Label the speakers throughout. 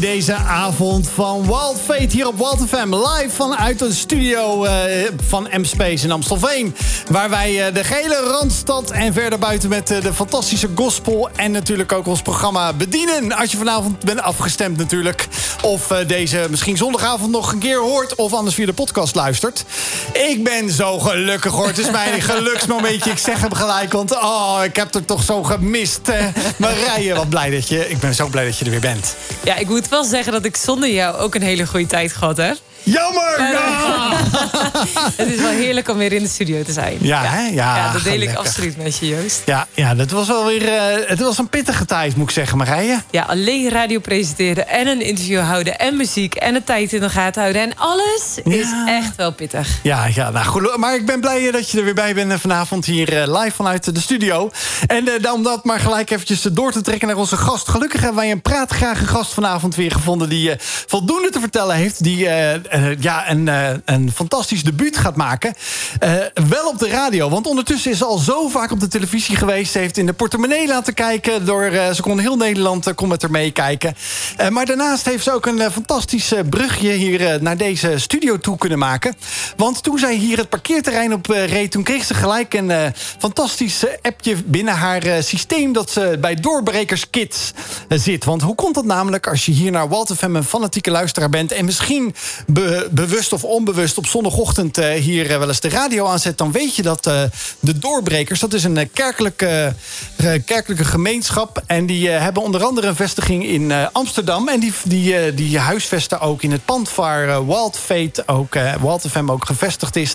Speaker 1: bij deze avond van Wild Fate hier op Wild FM. Live vanuit de studio uh, van M-Space in Amstelveen. Waar wij uh, de gehele Randstad en verder buiten met uh, de fantastische gospel... en natuurlijk ook ons programma bedienen. Als je vanavond bent afgestemd natuurlijk. Of deze misschien zondagavond nog een keer hoort... of anders via de podcast luistert. Ik ben zo gelukkig hoor. Het is mijn geluksmomentje. Ik zeg hem gelijk, want oh, ik heb er toch zo gemist. Marije, wat blij dat je... Ik ben zo blij dat je er weer bent.
Speaker 2: Ja, ik moet wel zeggen dat ik zonder jou ook een hele goede tijd gehad heb.
Speaker 1: Jammer! Ja.
Speaker 2: het is wel heerlijk om weer in de studio te zijn.
Speaker 1: Ja, ja. ja,
Speaker 2: ja dat deel ik absoluut met je, Joost.
Speaker 1: Ja, ja dat was wel weer uh, het was een pittige tijd, moet ik zeggen, Marije.
Speaker 2: Ja, alleen radio presenteren en een interview houden... en muziek en de tijd in de gaten houden. En alles is echt wel pittig.
Speaker 1: Ja, ja nou, goed, maar ik ben blij dat je er weer bij bent eh, vanavond hier live vanuit de studio. En uh, om dat maar gelijk eventjes door te trekken naar onze gast. Gelukkig hebben wij een praatgrage gast vanavond weer gevonden... die voldoende te vertellen heeft, die ja, een, uh, een fantastisch debuut gaat maken. Uh, wel op de radio, want ondertussen is ze al zo vaak op de televisie geweest. Ze heeft in de portemonnee laten kijken. Door, ze kon heel Nederland kon met haar meekijken. maar daarnaast heeft ze ook een fantastisch brugje hier naar deze studio toe kunnen maken. Want toen zij hier het parkeerterrein op reed... toen kreeg ze gelijk een fantastisch appje binnen haar systeem... dat ze bij Doorbrekers Kids zit. Want hoe komt dat namelijk als je hier naar Walter een fanatieke luisteraar bent... en misschien bewust of onbewust op zondagochtend uh, hier uh, wel eens de radio aanzet... dan weet je dat uh, de Doorbrekers, dat is een kerkelijke, kerkelijke gemeenschap... en die hebben onder andere een vestiging in Amsterdam... en die, die, die huisvesten ook in het pand waar Wild Fate ook, Wild FM ook gevestigd is.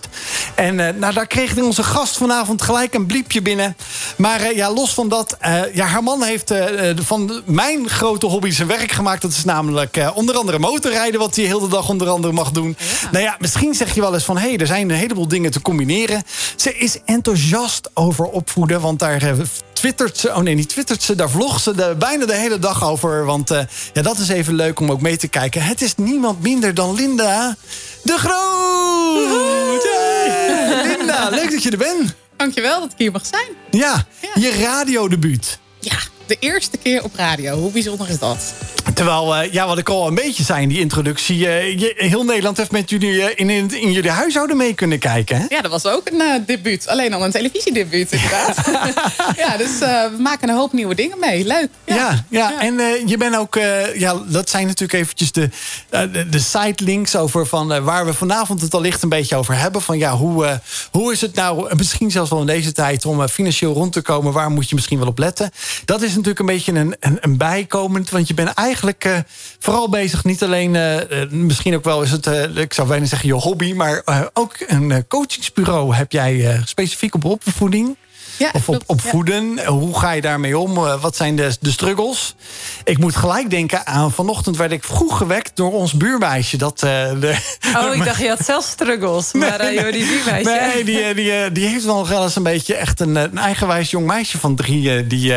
Speaker 1: En nou, daar kreeg onze gast vanavond gelijk een bliepje binnen. Maar ja, los van dat, ja, haar man heeft van mijn grote hobby zijn werk gemaakt. Dat is namelijk onder andere motorrijden... wat hij heel de dag onder andere mag doen. Nou ja, misschien zeg je wel eens van... hé, hey, er zijn een heleboel dingen te combineren. Ze is enthousiast over opvoeden, want daar eh, twittert ze... oh nee, niet twittert ze, daar vlogt ze de, bijna de hele dag over. Want uh, ja, dat is even leuk om ook mee te kijken. Het is niemand minder dan Linda de Groot! Hey, Linda, leuk dat je er bent.
Speaker 3: Dankjewel dat ik hier mag zijn.
Speaker 1: Ja, ja. je radiodebuut.
Speaker 3: Ja, de eerste keer op radio. Hoe bijzonder is dat?
Speaker 1: Terwijl, uh, ja, wat ik al een beetje zei in die introductie... Je, heel Nederland heeft met jullie uh, in, in, in, jullie huishouden mee kunnen kijken. Hè?
Speaker 3: Ja, dat was ook een debuut. Alleen al een televisiedebuut, inderdaad. ja, dus we maken een hoop nieuwe dingen mee. Leuk.
Speaker 1: Ja, ja, ja. en je bent ook... ja, dat zijn natuurlijk eventjes de, de, de sitelinks over van, waar we vanavond het allicht een beetje over hebben. Van ja, hoe, hoe is het nou, misschien zelfs wel in deze tijd... om financieel rond te komen, waar moet je misschien wel op letten? Dat is natuurlijk een beetje een, een, een bijkomend, want je bent eigenlijk eigenlijk uh, vooral bezig. Niet alleen, uh, misschien ook wel is het, ik zou bijna zeggen je hobby... maar ook een coachingsbureau heb jij specifiek op opvoeding. Ja, of op, opvoeden. Hoe ga je daarmee om? Wat zijn de, de struggles? Ik moet gelijk denken aan vanochtend werd ik vroeg gewekt door ons buurmeisje. Dat, de,
Speaker 2: oh, ik dacht je had zelf struggles. Maar die buurmeisje.
Speaker 1: Nee, die, die, die heeft wel eens een beetje echt een, een eigenwijs jong meisje van drie. Die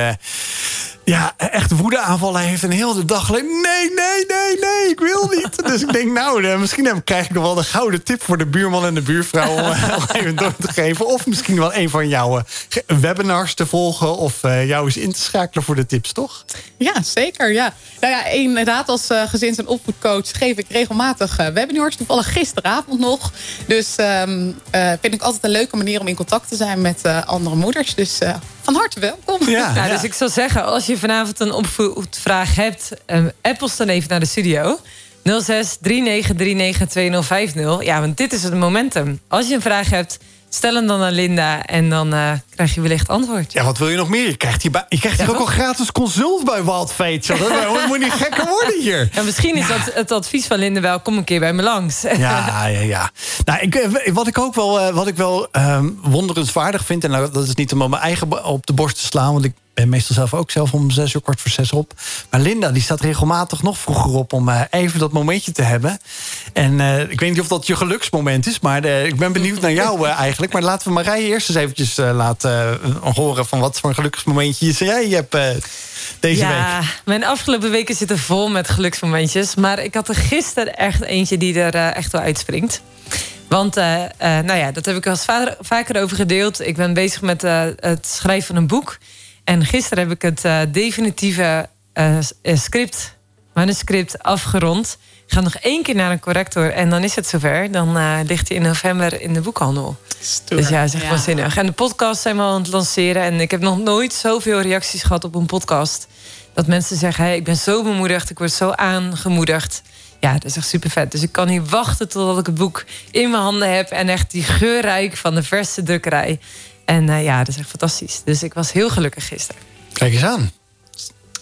Speaker 1: ja, echt woedeaanvallen heeft een hele dag alleen... nee, nee, nee, nee, ik wil niet. Dus ik denk, nou, misschien krijg ik nog wel de gouden tip... voor de buurman en de buurvrouw om even door te geven. Of misschien wel een van jouw eh, webinars te volgen... of uh, jou eens in te schakelen voor de tips, toch?
Speaker 3: Ja, zeker, ja. Nou ja, inderdaad, als uh, gezins- en opvoedcoach... geef ik regelmatig uh, webinars. Toevallig gisteravond nog. Dus um, vind ik altijd een leuke manier om in contact te zijn... met andere moeders. Dus van harte welkom.
Speaker 2: Ja, ja, dus ik zou zeggen, als je vanavond een opvoedvraag hebt... Um, app ons dan even naar de studio. 06 3939 2050. Ja, want dit is het momentum. Als je een vraag hebt, stel hem dan aan Linda en dan uh, krijg je wellicht antwoord.
Speaker 1: Ja, wat wil je nog meer? Je krijgt hier, je krijgt hier ook al gratis consult bij Wild Fate. Dat moet niet gekker worden hier.
Speaker 2: Ja, misschien is dat het advies van Linda wel, kom een keer bij me langs.
Speaker 1: Ja, ja, ja. Nou, ik, eh, wat ik ook wel, eh, wat ik wel um, wonderenswaardig vind... en nou, dat is niet om mijn eigen op de borst te slaan... want ik ben meestal zelf ook zelf om zes uur, kort voor zes op. Maar Linda, die staat regelmatig nog vroeger op... om uh, even dat momentje te hebben. En uh, ik weet niet of dat je geluksmoment is... maar uh, ik ben benieuwd naar jou eigenlijk. Maar laten we Marije eerst eens eventjes laten horen... van wat voor een geluksmomentje jij hebt deze ja, week. Ja,
Speaker 2: mijn afgelopen weken zitten vol met geluksmomentjes. Maar ik had er gisteren echt eentje die er echt wel uitspringt. Want, uh, nou ja, dat heb ik al vaker over gedeeld. Ik ben bezig met uh, het schrijven van een boek. En gisteren heb ik het uh, definitieve uh, script manuscript afgerond. Ik ga nog één keer naar een corrector en dan is het zover. Dan uh, ligt hij in november in de boekhandel.
Speaker 3: Stoer.
Speaker 2: Dus ja, is echt ja. waanzinnig. En de podcast zijn we al aan het lanceren. En ik heb nog nooit zoveel reacties gehad op een podcast. Dat mensen zeggen, hey, ik ben zo bemoedigd, ik word zo aangemoedigd. Ja, dat is echt super vet. Dus ik kan niet wachten totdat ik het boek in mijn handen heb... en echt die geurrijk van de verse drukkerij. En uh, ja, dat is echt fantastisch. Dus ik was heel gelukkig gisteren.
Speaker 1: Kijk eens aan.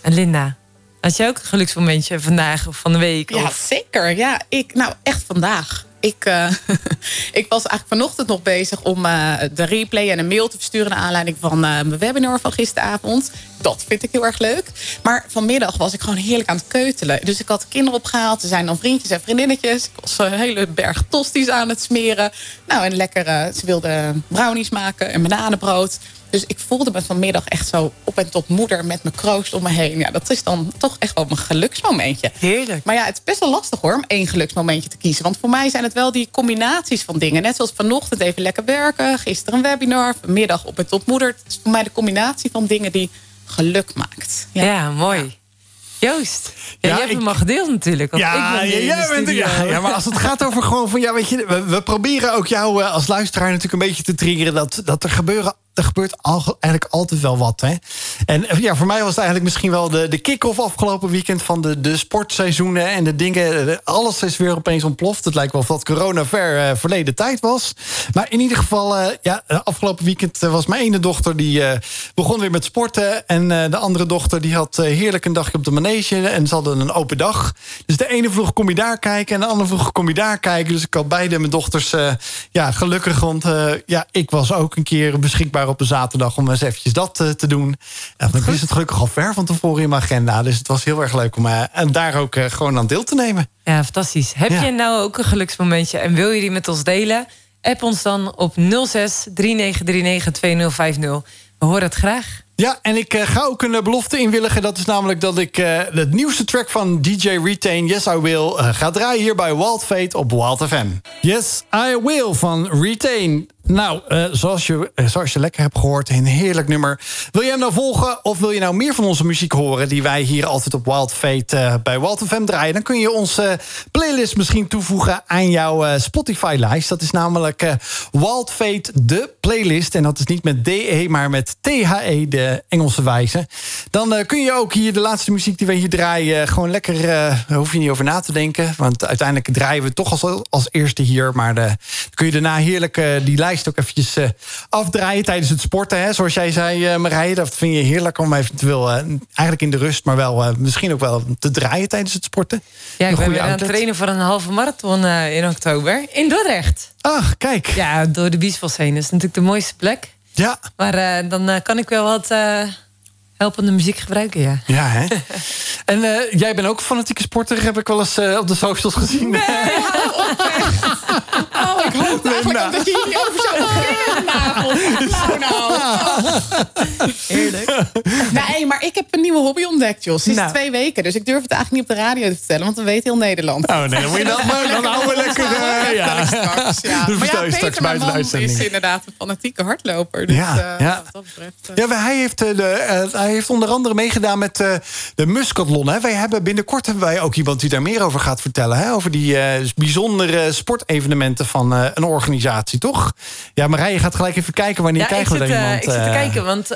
Speaker 2: En Linda, had je ook een geluksmomentje vandaag of van de week?
Speaker 3: Ja,
Speaker 2: of?
Speaker 3: zeker. Ja, ik, nou echt vandaag. Ik, uh, ik was eigenlijk vanochtend nog bezig om uh, de replay en een mail te versturen... naar aanleiding van uh, mijn webinar van gisteravond. Dat vind ik heel erg leuk. Maar vanmiddag was ik gewoon heerlijk aan het keutelen. Dus ik had de kinderen opgehaald. Er zijn dan vriendjes en vriendinnetjes. Ik was een hele berg tosties aan het smeren. Nou, en lekker, ze wilden brownies maken en bananenbrood. Dus ik voelde me vanmiddag echt zo op en tot moeder met mijn kroost om me heen. Ja, dat is dan toch echt wel mijn geluksmomentje.
Speaker 2: Heerlijk.
Speaker 3: Maar ja, het is best wel lastig hoor, om één geluksmomentje te kiezen. Want voor mij zijn het wel die combinaties van dingen. Net zoals vanochtend even lekker werken, gisteren een webinar, vanmiddag op en tot moeder. Het is voor mij de combinatie van dingen die geluk maakt.
Speaker 2: Ja, ja mooi. Joost, ja, ja, jij hebt hem al gedeeld natuurlijk. Want
Speaker 1: ja,
Speaker 2: ik ben
Speaker 1: jij bent, ja, ja, maar als het gaat over gewoon van... Ja, weet je, we, we proberen ook jou uh, als luisteraar natuurlijk een beetje te triggeren... dat, dat er gebeuren er gebeurt eigenlijk altijd wel wat. Hè? En ja, voor mij was het eigenlijk misschien wel de, de kick-off afgelopen weekend van de, de sportseizoenen en de dingen. Alles is weer opeens ontploft. Het lijkt wel of dat corona ver uh, verleden tijd was. Maar in ieder geval, uh, ja, afgelopen weekend was mijn ene dochter die begon weer met sporten. En de andere dochter die had heerlijk een dagje op de manege. En ze hadden een open dag. Dus de ene vroeg, kom je daar kijken? En de andere vroeg, kom je daar kijken? Dus ik had beide mijn dochters ja, gelukkig. Want ja, ik was ook een keer beschikbaar op de zaterdag om eens eventjes dat uh, te doen. En dan is het gelukkig al ver van tevoren in mijn agenda. Dus het was heel erg leuk om uh, en daar ook uh, gewoon aan deel te nemen.
Speaker 2: Ja, fantastisch. Heb ja. je nou ook een geluksmomentje en wil je die met ons delen? App ons dan op 06 3939 2050. We horen het graag.
Speaker 1: Ja, en ik uh, ga ook een uh, belofte inwilligen. Dat is namelijk dat ik uh, het nieuwste track van DJ Retain, Yes I Will, ga draaien hier bij Wild Fate op Wild FM. Yes I Will van Retain. Nou, uh, zoals, je, uh, zoals je lekker hebt gehoord, een heerlijk nummer. Wil je hem nou volgen of wil je nou meer van onze muziek horen... die wij hier altijd op Wild Fate uh, bij Wild FM draaien... dan kun je onze playlist misschien toevoegen aan jouw Spotify-lijst. Dat is namelijk Wild Fate, de playlist. En dat is niet met DE, maar met THE, de Engelse wijze. Dan kun je ook hier de laatste muziek die wij hier draaien... gewoon lekker, daar hoef je niet over na te denken. Want uiteindelijk draaien we toch als, als eerste hier. Maar de, kun je daarna heerlijk die lijst ook eventjes uh, afdraaien tijdens het sporten. Hè? Zoals jij zei, uh, Marije, dat vind je heerlijk om eventueel uh, eigenlijk in de rust, maar wel misschien ook wel te draaien tijdens het sporten.
Speaker 2: Ja, ik ben weer aan het trainen voor een halve marathon in oktober in Dordrecht.
Speaker 1: Ach, kijk.
Speaker 2: Ja, door de Biesbosheen. Dat is natuurlijk de mooiste plek.
Speaker 1: Ja.
Speaker 2: Maar dan kan ik wel wat helpende muziek gebruiken, ja.
Speaker 1: Ja, hè? en uh, jij bent ook fanatieke sporter, heb ik wel eens uh, op de socials gezien.
Speaker 3: Nee, hou op, Oh, ik hoop eigenlijk dat je hier over zou beginnen vanavond. Nou, nou.
Speaker 2: Heerlijk.
Speaker 3: Nee, maar ik heb een nieuwe hobby ontdekt, Jos. Sinds nou. twee weken. Dus ik durf het eigenlijk niet op de radio te vertellen, want dan weet heel Nederland.
Speaker 1: Oh nee, dan moet je dat maar. Dan houden we lekker... Uh,
Speaker 3: ja. Straks, ja. Maar ja,
Speaker 1: Peter,
Speaker 3: straks
Speaker 1: buiten de uitzending.
Speaker 3: is inderdaad een fanatieke hardloper. Dus,
Speaker 1: ja,
Speaker 3: uh,
Speaker 1: ja.
Speaker 3: Wat dat betreft,
Speaker 1: uh. ja, hij heeft, de, hij heeft onder andere meegedaan met uh, de Muscatlon. Hè. Wij hebben binnenkort hebben wij ook iemand die daar meer over gaat vertellen. Hè. Over die uh, bijzondere sportevenementen van uh, een organisatie, toch? Ja, Marije gaat gelijk even kijken wanneer
Speaker 2: ja,
Speaker 1: krijgen we
Speaker 2: zit,
Speaker 1: daar iemand.
Speaker 2: Ik zit te kijken, want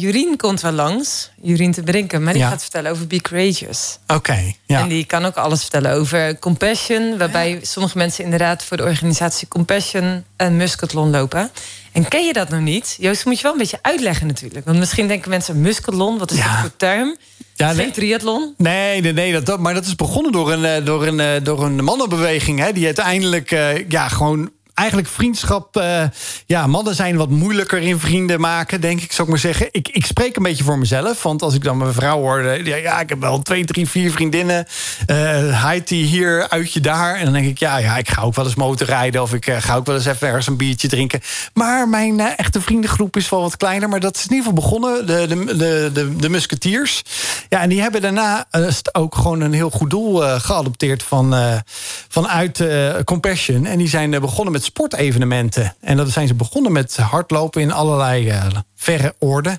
Speaker 2: Jurien komt wel langs. Jurien te Brinken, maar die ja. gaat vertellen over Be Courageous.
Speaker 1: Oké, okay, ja.
Speaker 2: En die kan ook alles vertellen over Compassion. Waarbij sommige mensen inderdaad voor de organisatie Compassion een Muscatlon lopen. En ken je dat nog niet? Joost, moet je wel een beetje uitleggen natuurlijk. Want misschien denken mensen, muscatlon, wat is
Speaker 1: Ja.
Speaker 2: dat voor term?
Speaker 1: Ja,
Speaker 2: Geen
Speaker 1: nee.
Speaker 2: triathlon?
Speaker 1: Nee, nee, nee dat, dat, maar dat is begonnen door een, eh, door een, eh, door een mannenbeweging. Hè, die uiteindelijk eh, ja, gewoon eigenlijk vriendschap... eh, ja, mannen zijn wat moeilijker in vrienden maken, denk ik, zou ik maar zeggen. Ik, ik spreek een beetje voor mezelf. Want als ik dan mijn vrouw hoor... eh, Ja, ja ik heb wel twee, drie, vier vriendinnen. eh Heidi hier, uitje daar. En dan denk ik, ja, ja, ik ga ook wel eens motorrijden... of ik ga ook wel eens even ergens een biertje drinken. Maar mijn echte vriendengroep is wel wat kleiner. Maar dat is in ieder geval begonnen, de, de, de, de, de Musketeers. Ja, en die hebben daarna ook gewoon een heel goed doel geadopteerd... Van, vanuit Compassion. En die zijn begonnen met sportevenementen. En dat zijn ze begonnen met hardlopen in allerlei eh, verre orden.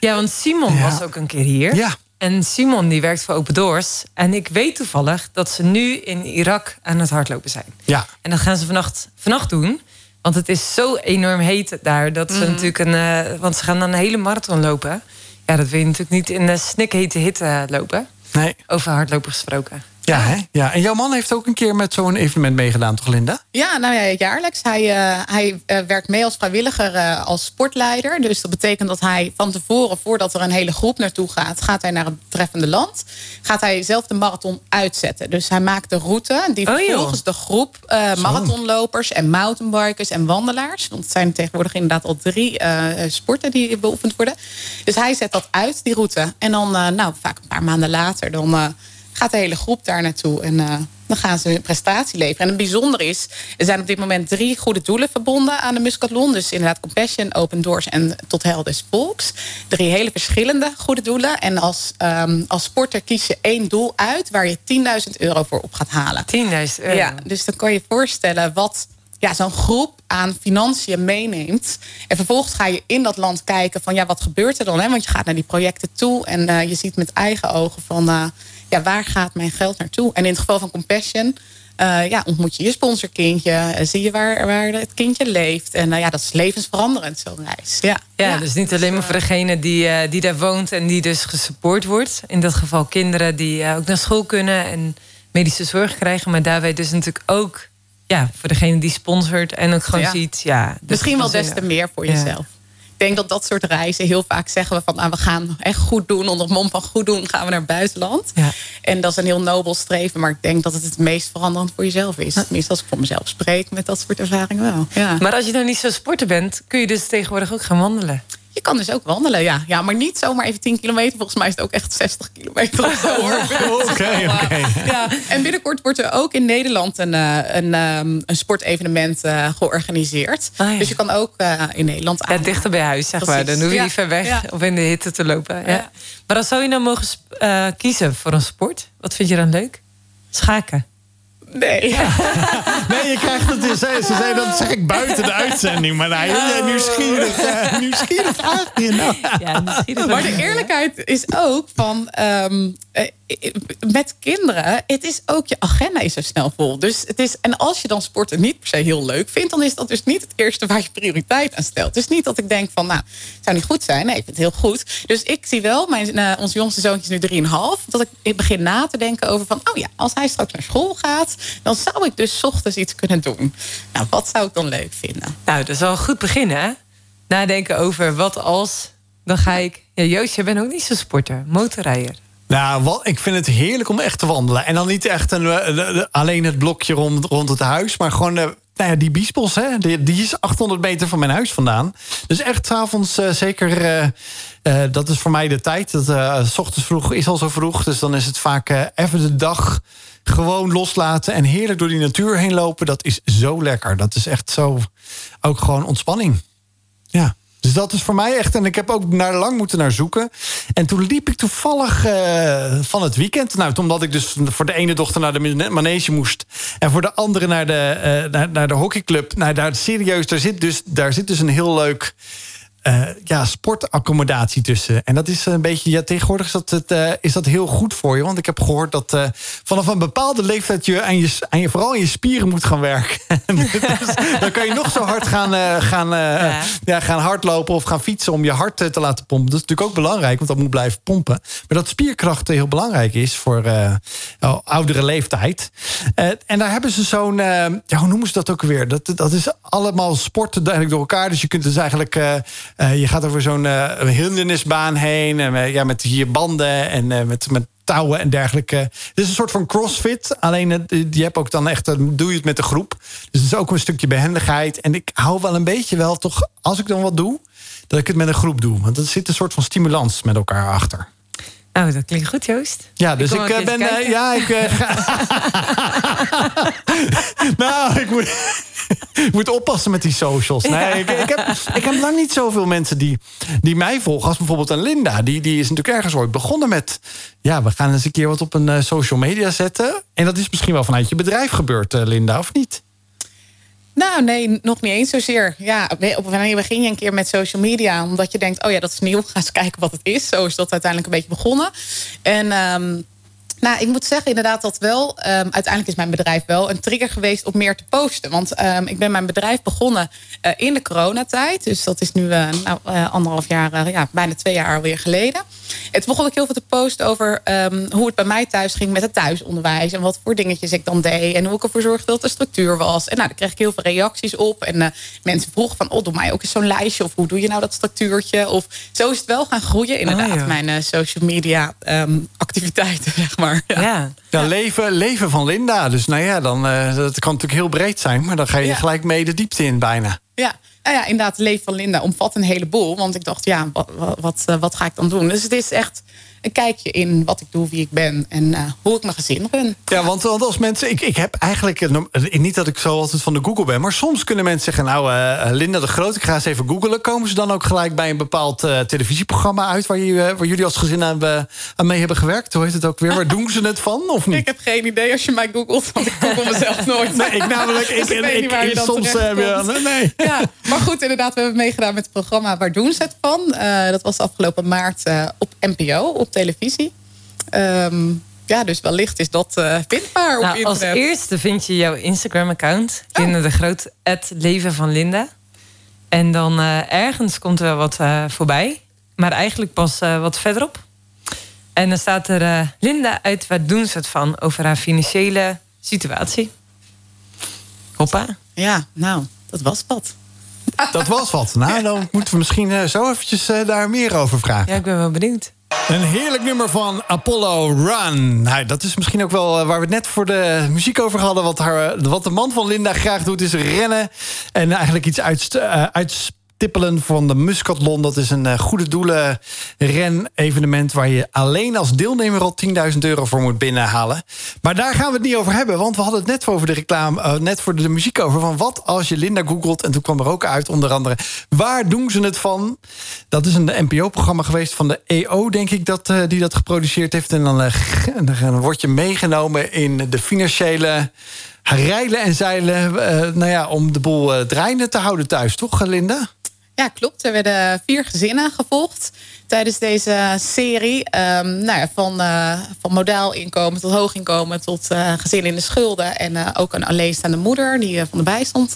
Speaker 2: Ja, want Simon
Speaker 1: Ja.
Speaker 2: was ook een keer hier.
Speaker 1: Ja.
Speaker 2: En Simon die werkt voor Open Doors. En ik weet toevallig dat ze nu in Irak aan het hardlopen zijn.
Speaker 1: Ja.
Speaker 2: En dat gaan ze vannacht, vannacht doen. Want het is zo enorm heet daar. Dat ze
Speaker 3: Mhm.
Speaker 2: natuurlijk een. eh, want ze gaan dan een hele marathon lopen. Ja, dat wil je natuurlijk niet in de snikhete hitte lopen.
Speaker 1: Nee.
Speaker 2: Over hardlopen gesproken.
Speaker 1: Ja, hè? ja. En jouw man heeft ook een keer met zo'n evenement meegedaan, toch, Linda?
Speaker 3: Ja, nou ja, jaarlijks. Hij, eh, hij eh, werkt mee als vrijwilliger eh, als sportleider. Dus dat betekent dat hij van tevoren, voordat er een hele groep naartoe gaat, gaat hij naar het betreffende land. Gaat hij zelf de marathon uitzetten. Dus hij maakt de route die
Speaker 2: Oh,
Speaker 3: vervolgens de groep eh, marathonlopers en mountainbikers en wandelaars. Want het zijn tegenwoordig inderdaad al drie eh, sporten die beoefend worden. Dus hij zet dat uit, die route. En dan, eh, nou, vaak een paar maanden later, dan. Gaat de hele groep daar naartoe. En eh, dan gaan ze hun prestatie leveren. En het bijzondere is, er zijn op dit moment drie goede doelen verbonden aan de Muscatlon. Dus inderdaad Compassion, Open Doors en Tot Hel des Volks. Drie hele verschillende goede doelen. En als, ehm, als sporter kies je één doel uit waar je 10.000 euro voor op gaat halen.
Speaker 2: 10.000 euro.
Speaker 3: Ja, dus dan kan je je voorstellen wat ja, zo'n groep aan financiën meeneemt. En vervolgens ga je in dat land kijken van ja, wat gebeurt er dan? Hè? Want je gaat naar die projecten toe en eh, je ziet met eigen ogen van eh, ja, waar gaat mijn geld naartoe? En in het geval van Compassion. eh, ja, ontmoet je je sponsorkindje, eh, zie je waar, waar het kindje leeft. En eh, ja, dat is levensveranderend, zo'n reis. Ja.
Speaker 2: Ja, dus niet alleen maar voor degene die, die daar woont en die dus gesupport wordt. In dat geval kinderen die ook naar school kunnen en medische zorg krijgen. Maar daarbij dus natuurlijk ook ja, voor degene die sponsort en ook gewoon
Speaker 3: Ja.
Speaker 2: ziet. Ja,
Speaker 3: Misschien wel des te meer voor jezelf. Ik denk dat dat soort reizen heel vaak zeggen we van nou, we gaan echt goed doen. Onder het mom van goed doen gaan we naar het buitenland.
Speaker 2: Ja.
Speaker 3: En dat is een heel nobel streven. Maar ik denk dat het het meest veranderend voor jezelf is. Tenminste, als ik voor mezelf spreek met dat soort ervaringen wel. Ja.
Speaker 2: Maar als je nou niet zo sporter bent, kun je dus tegenwoordig ook gaan wandelen.
Speaker 3: Je kan dus ook wandelen, ja. ja. Maar niet zomaar even 10 kilometer. Volgens mij is het ook echt 60 kilometer of zo. hoor.
Speaker 1: Oké, oké.
Speaker 3: Ja, en binnenkort wordt er ook in Nederland een, eh, een, ehm, een sportevenement eh, georganiseerd.
Speaker 2: Ah, ja.
Speaker 3: Dus je kan ook eh, in Nederland
Speaker 2: Ja,
Speaker 3: aan.
Speaker 2: dichter bij huis, zeg
Speaker 3: Precies.
Speaker 2: maar. Dan hoef je
Speaker 3: Ja.
Speaker 2: niet ver weg
Speaker 3: Ja.
Speaker 2: of in de hitte te lopen. Ja.
Speaker 3: Ja.
Speaker 2: Maar als zou je nou mogen eh, kiezen voor een sport, wat vind je dan leuk? Schaken.
Speaker 3: Nee.
Speaker 1: Nee, je krijgt het. Ze, ze zei dat zeg ik buiten de uitzending. Maar nou, jij nieuwsgierig. eh, nieuwsgierig vraag je nou.
Speaker 2: Ja,
Speaker 3: Maar de eerlijkheid is ook van ehm, eh, met kinderen, het is ook je agenda is zo snel vol. Dus het is, en als je dan sporten niet per se heel leuk vindt, dan is dat dus niet het eerste waar je prioriteit aan stelt. Dus niet dat ik denk van, nou, zou niet goed zijn. Nee, ik vind het heel goed. Dus ik zie wel, mijn, eh, ons jongste zoontje is nu 3,5, dat ik, ik begin na te denken over van, oh ja, als hij straks naar school gaat, dan zou ik dus ochtends iets kunnen doen. Nou, wat zou ik dan leuk vinden?
Speaker 2: Nou, dat is goed beginnen? Nadenken over wat als. Dan ga ik. Ja, Joost, jij bent ook niet zo'n sporter, motorrijder.
Speaker 1: Nou, ik vind het heerlijk om echt te wandelen. En dan niet echt een, eh, de- de- alleen het blokje rond, rond het huis. Maar gewoon eh, nou ja, die biesbos, hè, die, die is 800 meter van mijn huis vandaan. Dus echt s'avonds uh, zeker... Dat is voor mij de tijd. Dat, s ochtends vroeg is al zo vroeg. Dus dan is het vaak even de dag gewoon loslaten... en heerlijk door die natuur heen lopen. Dat is zo lekker. Dat is echt zo... ook gewoon ontspanning. Ja. Dus dat is voor mij echt. En ik heb ook naar lang moeten naar zoeken. En toen liep ik toevallig uh, van het weekend. Nou, omdat ik dus voor de ene dochter naar de manege moest. En voor de andere naar de, uh, naar, naar, de hockeyclub. Nou, daar serieus, daar zit dus, daar zit dus een heel leuk. Uh, ja, sportaccommodatie tussen. En dat is een beetje, ja, tegenwoordig is dat, het, uh, is dat heel goed voor je. Want ik heb gehoord dat uh, vanaf een bepaalde leeftijd je aan, je aan je vooral aan je spieren moet gaan werken. dus, dan kan je nog zo hard gaan, gaan, ja. Ja, gaan hardlopen of gaan fietsen om je hart te laten pompen. Dat is natuurlijk ook belangrijk, want dat moet blijven pompen. Maar dat spierkracht heel belangrijk is voor oudere leeftijd. en daar hebben ze zo'n, ja, hoe noemen ze dat ook weer? Dat, dat is allemaal sporten eigenlijk door elkaar. Dus je kunt dus eigenlijk uh, je gaat over zo'n uh, hindernisbaan heen. En, ja, met hier banden en met, met touwen en dergelijke. Het is een soort van crossfit. Alleen die heb ook dan echt, doe je het met de groep. Dus het is ook een stukje behendigheid. En ik hou wel een beetje wel toch, als ik dan wat doe, dat ik het met een groep doe. Want er zit een soort van stimulans met elkaar achter.
Speaker 2: Oh, dat klinkt goed, Joost.
Speaker 1: Ja, dus ik, ik ben. Uh, ja, ik. Uh, ga... nou, ik moet, moet oppassen met die socials. Nee, ja. ik, ik, heb, ik heb lang niet zoveel mensen die, die mij volgen. Als bijvoorbeeld een Linda. Die, die is natuurlijk ergens ooit begonnen met. Ja, we gaan eens een keer wat op een uh, social media zetten. En dat is misschien wel vanuit je bedrijf gebeurd, Linda, of niet?
Speaker 3: Nou, nee, nog niet eens zozeer. Ja, op wanneer begin je een keer met social media? Omdat je denkt, oh ja, dat is nieuw. Ga eens kijken wat het is. Zo is dat uiteindelijk een beetje begonnen. En um, nou, ik moet zeggen inderdaad dat wel. Um, uiteindelijk is mijn bedrijf wel een trigger geweest om meer te posten. Want um, ik ben mijn bedrijf begonnen uh, in de coronatijd. Dus dat is nu uh, nou, uh, anderhalf jaar, ja, bijna twee jaar alweer geleden. En toen begon ik heel veel te posten over um, hoe het bij mij thuis ging met het thuisonderwijs. En wat voor dingetjes ik dan deed. En hoe ik ervoor zorgde dat de structuur was. En nou, daar kreeg ik heel veel reacties op. En mensen vroegen van, oh, doe mij ook eens zo'n lijstje. Of hoe doe je nou dat structuurtje? Of zo is het wel gaan groeien, inderdaad, oh, ja. mijn social media activiteiten, zeg maar.
Speaker 1: Ja. ja. leven, leven van Linda. Dus nou ja, dan, uh, dat kan natuurlijk heel breed zijn. Maar dan ga je ja. gelijk mee de diepte in bijna.
Speaker 3: Ja, nou ja, inderdaad, leven van Linda omvat een heleboel. Want ik dacht, ja, wat, wat, wat ga ik dan doen? Dus het is echt een kijkje in wat ik doe, wie ik ben en uh, hoe ik mijn gezin ben.
Speaker 1: Ja, want, want als mensen, ik, ik heb eigenlijk, eh, niet dat ik zo altijd van de Google ben, maar soms kunnen mensen zeggen, nou, uh, Linda de Groot, ik ga eens even googlen. Komen ze dan ook gelijk bij een bepaald uh, televisieprogramma uit waar, je, waar jullie als gezin aan, aan, mee hebben gewerkt? Hoe heet het ook weer? Waar doen ze het van? Of niet?
Speaker 3: Ik heb geen idee als je mij googelt, want ik google mezelf nooit.
Speaker 1: nee, ik namelijk, ik, dus ik, ik, ik, ik soms. Uh, nee.
Speaker 3: Ja, maar goed, inderdaad, we hebben meegedaan met het programma Waar doen ze het van? dat was afgelopen maart op NPO, op televisie. Um, ja, dus wellicht is dat uh, vindbaar op
Speaker 2: nou,
Speaker 3: internet.
Speaker 2: Als eerste vind je jouw Instagram-account. Oh. Linda de Groot, het leven van Linda. En dan uh, ergens komt er wel wat uh, voorbij. Maar eigenlijk pas wat verderop. En dan staat er Linda uit waar doen ze het van? Over haar financiële situatie. Hoppa.
Speaker 3: Ja, nou, dat was wat.
Speaker 1: Dat was wat. Nou, dan moeten we misschien zo eventjes daar meer over vragen.
Speaker 2: Ja, ik ben wel benieuwd.
Speaker 1: Een heerlijk nummer van Apollo Run. Nou, dat is misschien ook wel eh, waar we het net voor de muziek over hadden. Wat, haar, wat de man van Linda graag doet, is rennen. En eigenlijk iets uit, uh, tippelen van de Muscatlon. Dat is een uh, goede doelen ren-evenement... waar je alleen als deelnemer al 10.000 euro voor moet binnenhalen. Maar daar gaan we het niet over hebben. Want we hadden het net over de reclame, uh, net voor de, muziek over... van wat als je Linda googelt. En toen kwam er ook uit onder andere... waar doen ze het van? Dat is een NPO-programma geweest van de EO, denk ik... Dat, uh, die dat geproduceerd heeft. En dan, dan word je meegenomen in de financiële rijlen en zeilen... Nou ja, om de boel draaiende te houden thuis, toch, Linda?
Speaker 3: Ja, klopt. Er werden vier gezinnen gevolgd tijdens deze serie. Um, nou ja, van, uh, van modaal inkomen tot hoog inkomen tot uh, gezin in de schulden. En uh, ook een alleenstaande moeder die van de bijstand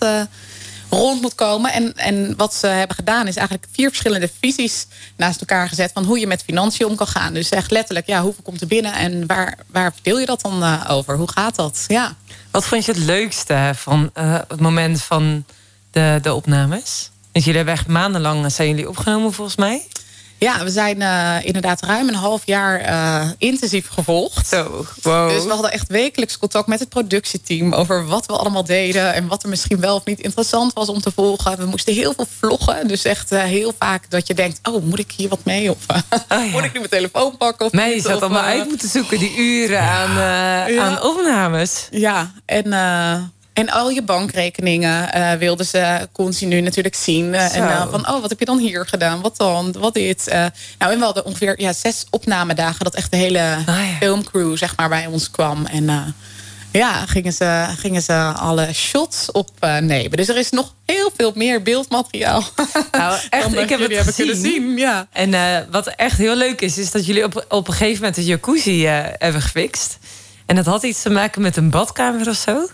Speaker 3: rond moet komen. En, en wat ze hebben gedaan is eigenlijk vier verschillende visies naast elkaar gezet... van hoe je met financiën om kan gaan. Dus echt letterlijk, ja, hoeveel komt er binnen en waar, waar verdeel je dat dan over? Hoe gaat dat? Ja.
Speaker 2: Wat vond je het leukste van het moment van de, de opnames? Dus jullie hebben echt maandenlang zijn jullie opgenomen volgens mij?
Speaker 3: Ja, we zijn uh, inderdaad ruim een half jaar uh, intensief gevolgd.
Speaker 2: Zo, wow.
Speaker 3: Dus we hadden echt wekelijks contact met het productieteam... over wat we allemaal deden en wat er misschien wel of niet interessant was om te volgen. We moesten heel veel vloggen. Dus echt uh, heel vaak dat je denkt... oh, moet ik hier wat mee? Of oh, ja. moet ik nu mijn telefoon pakken? Of
Speaker 2: nee, je zat allemaal uit moeten zoeken, die uren aan, ja. aan opnames.
Speaker 3: Ja, en... En al je bankrekeningen uh, wilden ze continu natuurlijk zien. Uh, en uh, van, oh, wat heb je dan hier gedaan? Wat dan? Wat dit? nou, en we hadden ongeveer ja, zes opnamedagen... dat echt de hele ah, ja. filmcrew zeg maar, bij ons kwam. En ja, gingen ze, gingen ze alle shots opnemen. dus er is nog heel veel meer beeldmateriaal.
Speaker 2: Nou, echt, ik heb het hebben kunnen zien. Ja. En wat echt heel leuk is... is dat jullie op, op een gegeven moment de jacuzzi hebben gefixt. En dat had iets te maken met een badkamer of zo?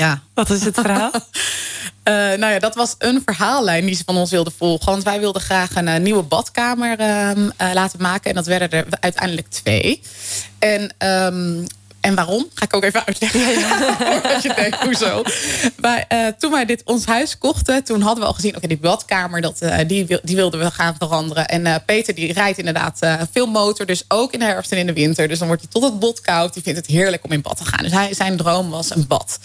Speaker 3: Ja.
Speaker 2: Wat is het verhaal? uh,
Speaker 3: nou ja, dat was een verhaallijn die ze van ons wilden volgen. Want wij wilden graag een uh, nieuwe badkamer uh, laten maken. En dat werden er uiteindelijk twee. En um, en waarom? Ga ik ook even uitleggen. Voordat je denkt, hoezo? Maar, uh, toen wij dit ons huis kochten, toen hadden we al gezien... oké, die badkamer, dat, uh, die, die wilden we gaan veranderen. En uh, Peter die rijdt inderdaad veel motor, dus ook in de herfst en in de winter. Dus dan wordt hij tot het bot koud. Die vindt het heerlijk om in bad te gaan. Dus hij, zijn droom was een bad.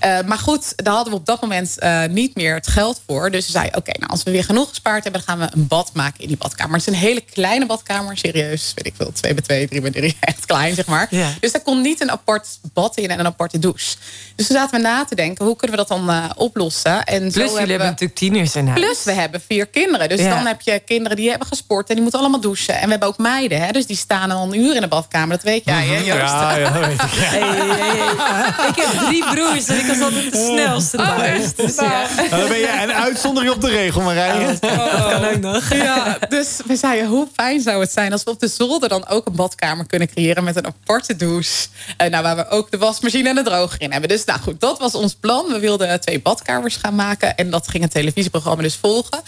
Speaker 3: maar goed, daar hadden we op dat moment niet meer het geld voor. Dus we zeiden, oké, nou, als we weer genoeg gespaard hebben... dan gaan we een bad maken in die badkamer. Het is een hele kleine badkamer, serieus. Weet ik veel, 2 bij 2, 3 bij 3. Echt klein, zeg maar. Ja. Dus daar kon niet niet een apart bad in en een aparte douche. Dus toen zaten we na te denken, hoe kunnen we dat dan uh, oplossen?
Speaker 2: En Plus jullie hebben, we, natuurlijk tieners in huis.
Speaker 3: Plus we hebben vier kinderen. Dus dan heb je kinderen die hebben gesport en die moeten allemaal douchen. En we hebben ook meiden, hè, dus die staan al een uur in de badkamer. Dat weet jij, hè, Joost? Ja, ja, weet ik. Hey,
Speaker 2: hey, hey. Ik heb drie broers en ik was altijd de snelste oh, dus,
Speaker 1: ja. Nou, dan ben je een uitzondering op de regel, Marije.
Speaker 2: Oh, dat kan ook nog.
Speaker 3: Ja, dus we zeiden, hoe fijn zou het zijn... als we op de zolder dan ook een badkamer kunnen creëren... met een aparte douche. Uh, nou, waar we ook de wasmachine en de droger in hebben. Dus nou goed, dat was ons plan. We wilden twee badkamers gaan maken. En dat ging het televisieprogramma dus volgen.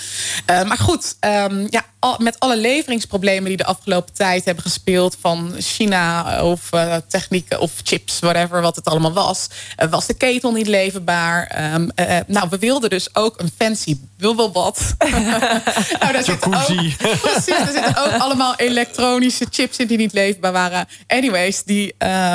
Speaker 3: Uh, maar goed, um, ja, met alle leveringsproblemen die de afgelopen tijd hebben gespeeld... van China of uh, technieken of chips, whatever, wat het allemaal was... Uh, was de ketel niet leverbaar. Um, uh, nou, we wilden dus ook een fancy bubbelbad. nou, daar zitten ook, precies, er zitten ook allemaal elektronische chips in die niet leefbaar waren. Anyways, die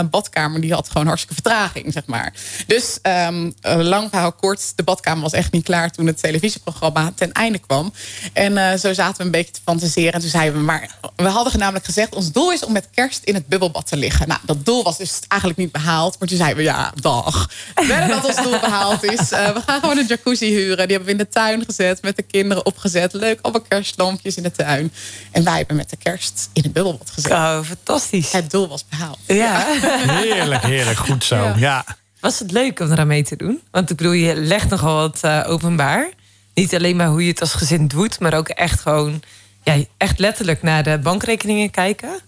Speaker 3: badkamer die had gewoon hartstikke vertraging, zeg maar. Dus um, lang verhaal kort, de badkamer was echt niet klaar... toen het televisieprogramma ten einde kwam. En zo zaten we een beetje te fantaseren. En toen zeiden we, maar we hadden namelijk gezegd... ons doel is om met kerst in het bubbelbad te liggen. Nou, dat doel was dus eigenlijk niet behaald. Maar toen zeiden we, ja, dag. Verder dat ons doel behaald is. Uh, we gaan gewoon een jacuzzi huren. Die hebben we in de tuin gezet, met de kinderen opgezet. Leuk, allemaal kerstlampjes in de tuin. En wij hebben met de kerst in het bubbelbad gezet.
Speaker 2: Oh, fantastisch.
Speaker 3: Het doel was behaald.
Speaker 2: Ja.
Speaker 1: Heerlijk, heerlijk. Goed zo, ja.
Speaker 2: Was het leuk om eraan mee te doen? Want ik bedoel, je legt nogal wat uh, openbaar. Niet alleen maar hoe je het als gezin doet, maar ook echt gewoon ja, echt letterlijk naar de bankrekeningen kijken?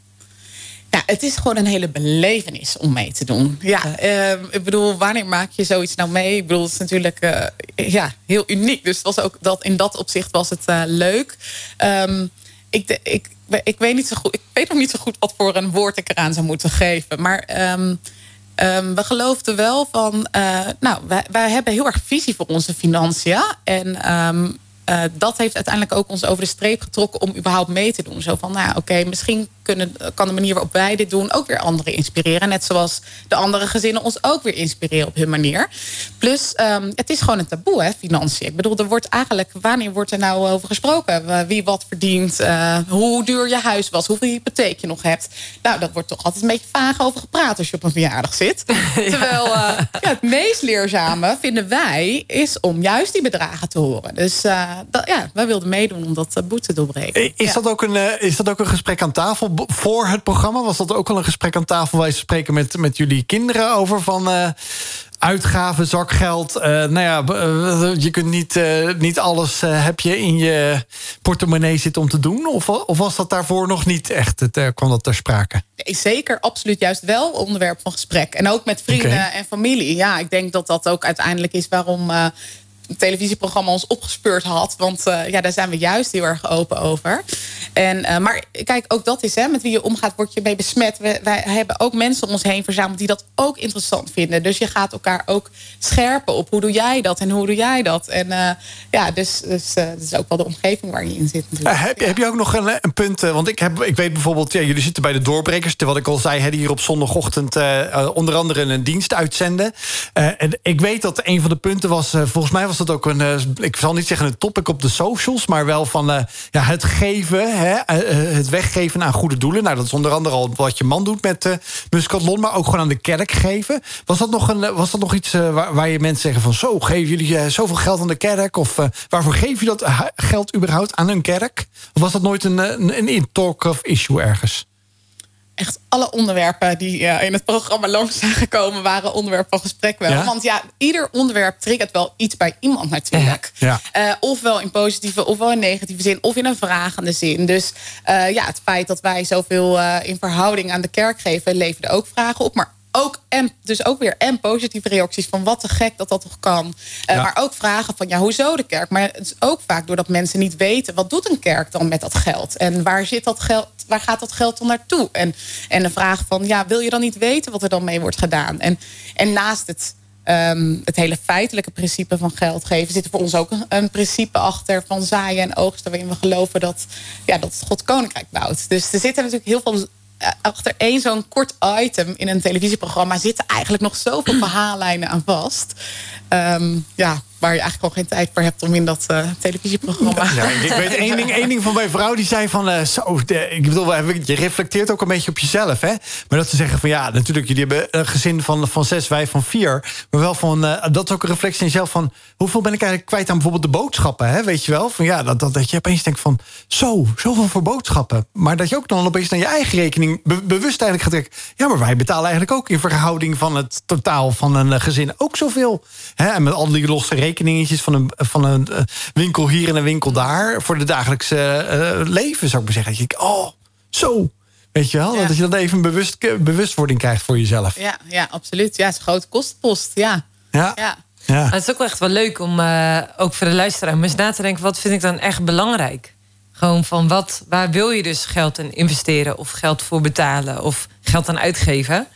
Speaker 3: Ja, het is gewoon een hele belevenis om mee te doen. Ja, uh, ik bedoel, wanneer maak je zoiets nou mee? Ik bedoel, het is natuurlijk uh, ja, heel uniek. Dus het was ook dat, in dat opzicht was het uh, leuk. Um, ik, ik, ik weet niet zo goed. Ik weet nog niet zo goed wat voor een woord ik eraan zou moeten geven. Maar um, um, we geloofden wel van. Uh, nou, wij, wij hebben heel erg visie voor onze financiën. En um, uh, dat heeft uiteindelijk ook ons over de streep getrokken om überhaupt mee te doen. Zo van, nou oké, okay, misschien kunnen, kan de manier waarop wij dit doen ook weer anderen inspireren. Net zoals de andere gezinnen ons ook weer inspireren op hun manier. Plus, um, het is gewoon een taboe, hè, financiën. Ik bedoel, er wordt eigenlijk, wanneer wordt er nou over gesproken? Wie wat verdient, uh, hoe duur je huis was, hoeveel hypotheek je nog hebt. Nou, dat wordt toch altijd een beetje vaag over gepraat als je op een verjaardag zit. Terwijl uh, ja, het meest leerzame, vinden wij, is om juist die bedragen te horen. Dus uh, dat, ja, wij wilden meedoen om dat taboe te doorbreken.
Speaker 1: Is, dat ook een, is dat ook een gesprek aan tafel? voor het programma? Was dat ook al een gesprek aan tafel waar je spreken met, met jullie kinderen over van uitgaven, zakgeld? Uh, nou ja, uh, je kunt niet, niet alles heb je in je portemonnee zitten om te doen? Of, of was dat daarvoor nog niet echt? Het, kwam dat ter sprake?
Speaker 3: Zeker, absoluut juist wel onderwerp van gesprek. En ook met vrienden okay. en familie. Ja, ik denk dat dat ook uiteindelijk is waarom televisieprogramma ons opgespeurd had. Want uh, ja, daar zijn we juist heel erg open over. En, uh, maar kijk, ook dat is, hè, met wie je omgaat, word je mee besmet. We, wij hebben ook mensen om ons heen verzameld die dat ook interessant vinden. Dus je gaat elkaar ook scherpen op hoe doe jij dat en hoe doe jij dat. En uh, ja, dus, dus dat is ook wel de omgeving waar je in zit.
Speaker 1: heb, heb, je ook nog een, punt? Want ik, heb, ik weet bijvoorbeeld, ja, jullie zitten bij de doorbrekers. Wat ik al zei, hè, hier op zondagochtend onder andere een dienst uitzenden. en ik weet dat een van de punten was, volgens mij was dat ook een, uh, ik zal niet zeggen een topic op de socials, maar wel van uh, ja, het geven, hè, uh, het weggeven aan goede doelen. Nou, dat is onder andere al wat je man doet met Muscatlon, maar ook gewoon aan de kerk geven. Was dat nog, een, was dat nog iets waar, waar, je mensen zeggen van zo, geven jullie zoveel geld aan de kerk? Of waarvoor geef je dat geld überhaupt aan een kerk? Of was dat nooit een, een, een talk of issue ergens?
Speaker 3: Echt alle onderwerpen die uh, in het programma langs zijn gekomen... waren onderwerp van gesprek wel. Ja? Want ja, ieder onderwerp triggert wel iets bij iemand natuurlijk. Ja. Uh, ofwel in positieve, ofwel in negatieve zin... of in een vragende zin. Dus uh, ja, het feit dat wij zoveel in verhouding aan de kerk geven... leverde ook vragen op. Maar ook en dus ook weer en positieve reacties van wat te gek dat dat toch kan. Uh, Maar ook vragen van ja, hoezo de kerk? Maar het is ook vaak doordat mensen niet weten wat doet een kerk dan met dat geld en waar zit dat geld? Waar gaat dat geld dan naartoe? En, en de vraag van ja, wil je dan niet weten wat er dan mee wordt gedaan? En, en naast het Um, het hele feitelijke principe van geld geven... zit er voor ons ook een, een, principe achter van zaaien en oogsten... waarin we geloven dat, ja, dat God koninkrijk bouwt. Dus er zitten natuurlijk heel veel eh, achter één zo'n kort item in een televisieprogramma zitten eigenlijk nog zoveel verhaallijnen aan vast. Um, ja, waar je eigenlijk al geen tijd voor hebt om in dat uh, televisieprogramma.
Speaker 1: Ja, ik weet één ding, één ding van mijn vrouw die zei van uh, zo, de, ik bedoel, je reflecteert ook een beetje op jezelf, hè? Maar dat ze zeggen van ja, natuurlijk, jullie hebben een gezin van, van zes, wij van vier. Maar wel van, uh, dat is ook een reflectie in jezelf van hoeveel ben ik eigenlijk kwijt aan bijvoorbeeld de boodschappen, hè? Weet je wel? Van ja, dat, dat, dat je opeens denkt van zo, zoveel voor boodschappen. Maar dat je ook dan opeens naar je eigen rekening bewust eigenlijk gaat trekken. Ja, maar wij betalen eigenlijk ook in verhouding van het totaal van een gezin ook zoveel. Hè? En met al die losse rekeningetjes van een, van een eh, winkel hier en een winkel daar. Voor de dagelijkse uh, leven, zou ik maar zeggen. Dat je oh, zo. Weet je wel? Dat je dan even een bewust, bewustwording krijgt voor jezelf.
Speaker 3: Ja, ja absoluut. Ja, het is een grote kostenpost. Ja.
Speaker 1: Ja.
Speaker 3: ja.
Speaker 2: ja. het is ook wel echt wel leuk om, uh, ook voor de luisteraar, eens na te denken: wat vind ik dan echt belangrijk? Gewoon van wat, waar wil je dus geld in investeren of geld voor betalen of geld aan uitgeven?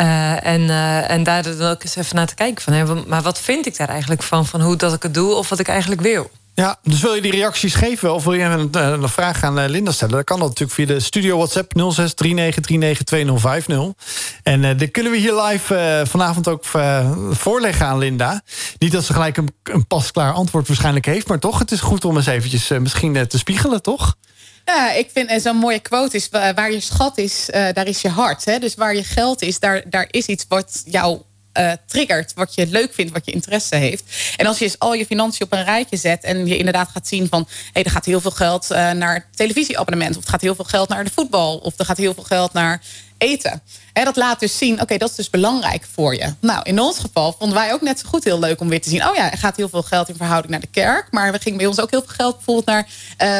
Speaker 2: Uh, en, uh, en daar dan ook eens even naar te kijken van, hè, maar wat vind ik daar eigenlijk van? Van hoe dat ik het doe of wat ik eigenlijk wil.
Speaker 1: Ja, dus wil je die reacties geven of wil je een, eh, een vraag aan Linda stellen? Dan kan dat natuurlijk via de studio WhatsApp 0639392050. En uh, kunnen we hier live vanavond ook voorleggen aan Linda. Niet dat ze gelijk een, een pasklaar antwoord waarschijnlijk heeft, maar toch, het is goed om eens eventjes misschien te spiegelen, toch?
Speaker 3: Ja, ik vind zo'n mooie quote is: waar je schat is, uh, daar is je hart. Hè? Dus waar je geld is, daar, daar is iets wat jou uh, triggert, wat je leuk vindt, wat je interesse heeft. En als je eens al je financiën op een rijtje zet en je inderdaad gaat zien van hey, er gaat heel veel geld uh, naar het televisieabonnement, of er gaat heel veel geld naar de voetbal, of er gaat heel veel geld naar eten. He, dat laat dus zien, oké, dat is dus belangrijk voor je. Nou, in ons geval vonden wij ook net zo goed heel leuk om weer te zien... oh ja, er gaat heel veel geld in verhouding naar de kerk... maar we gingen bij ons ook heel veel geld bijvoorbeeld naar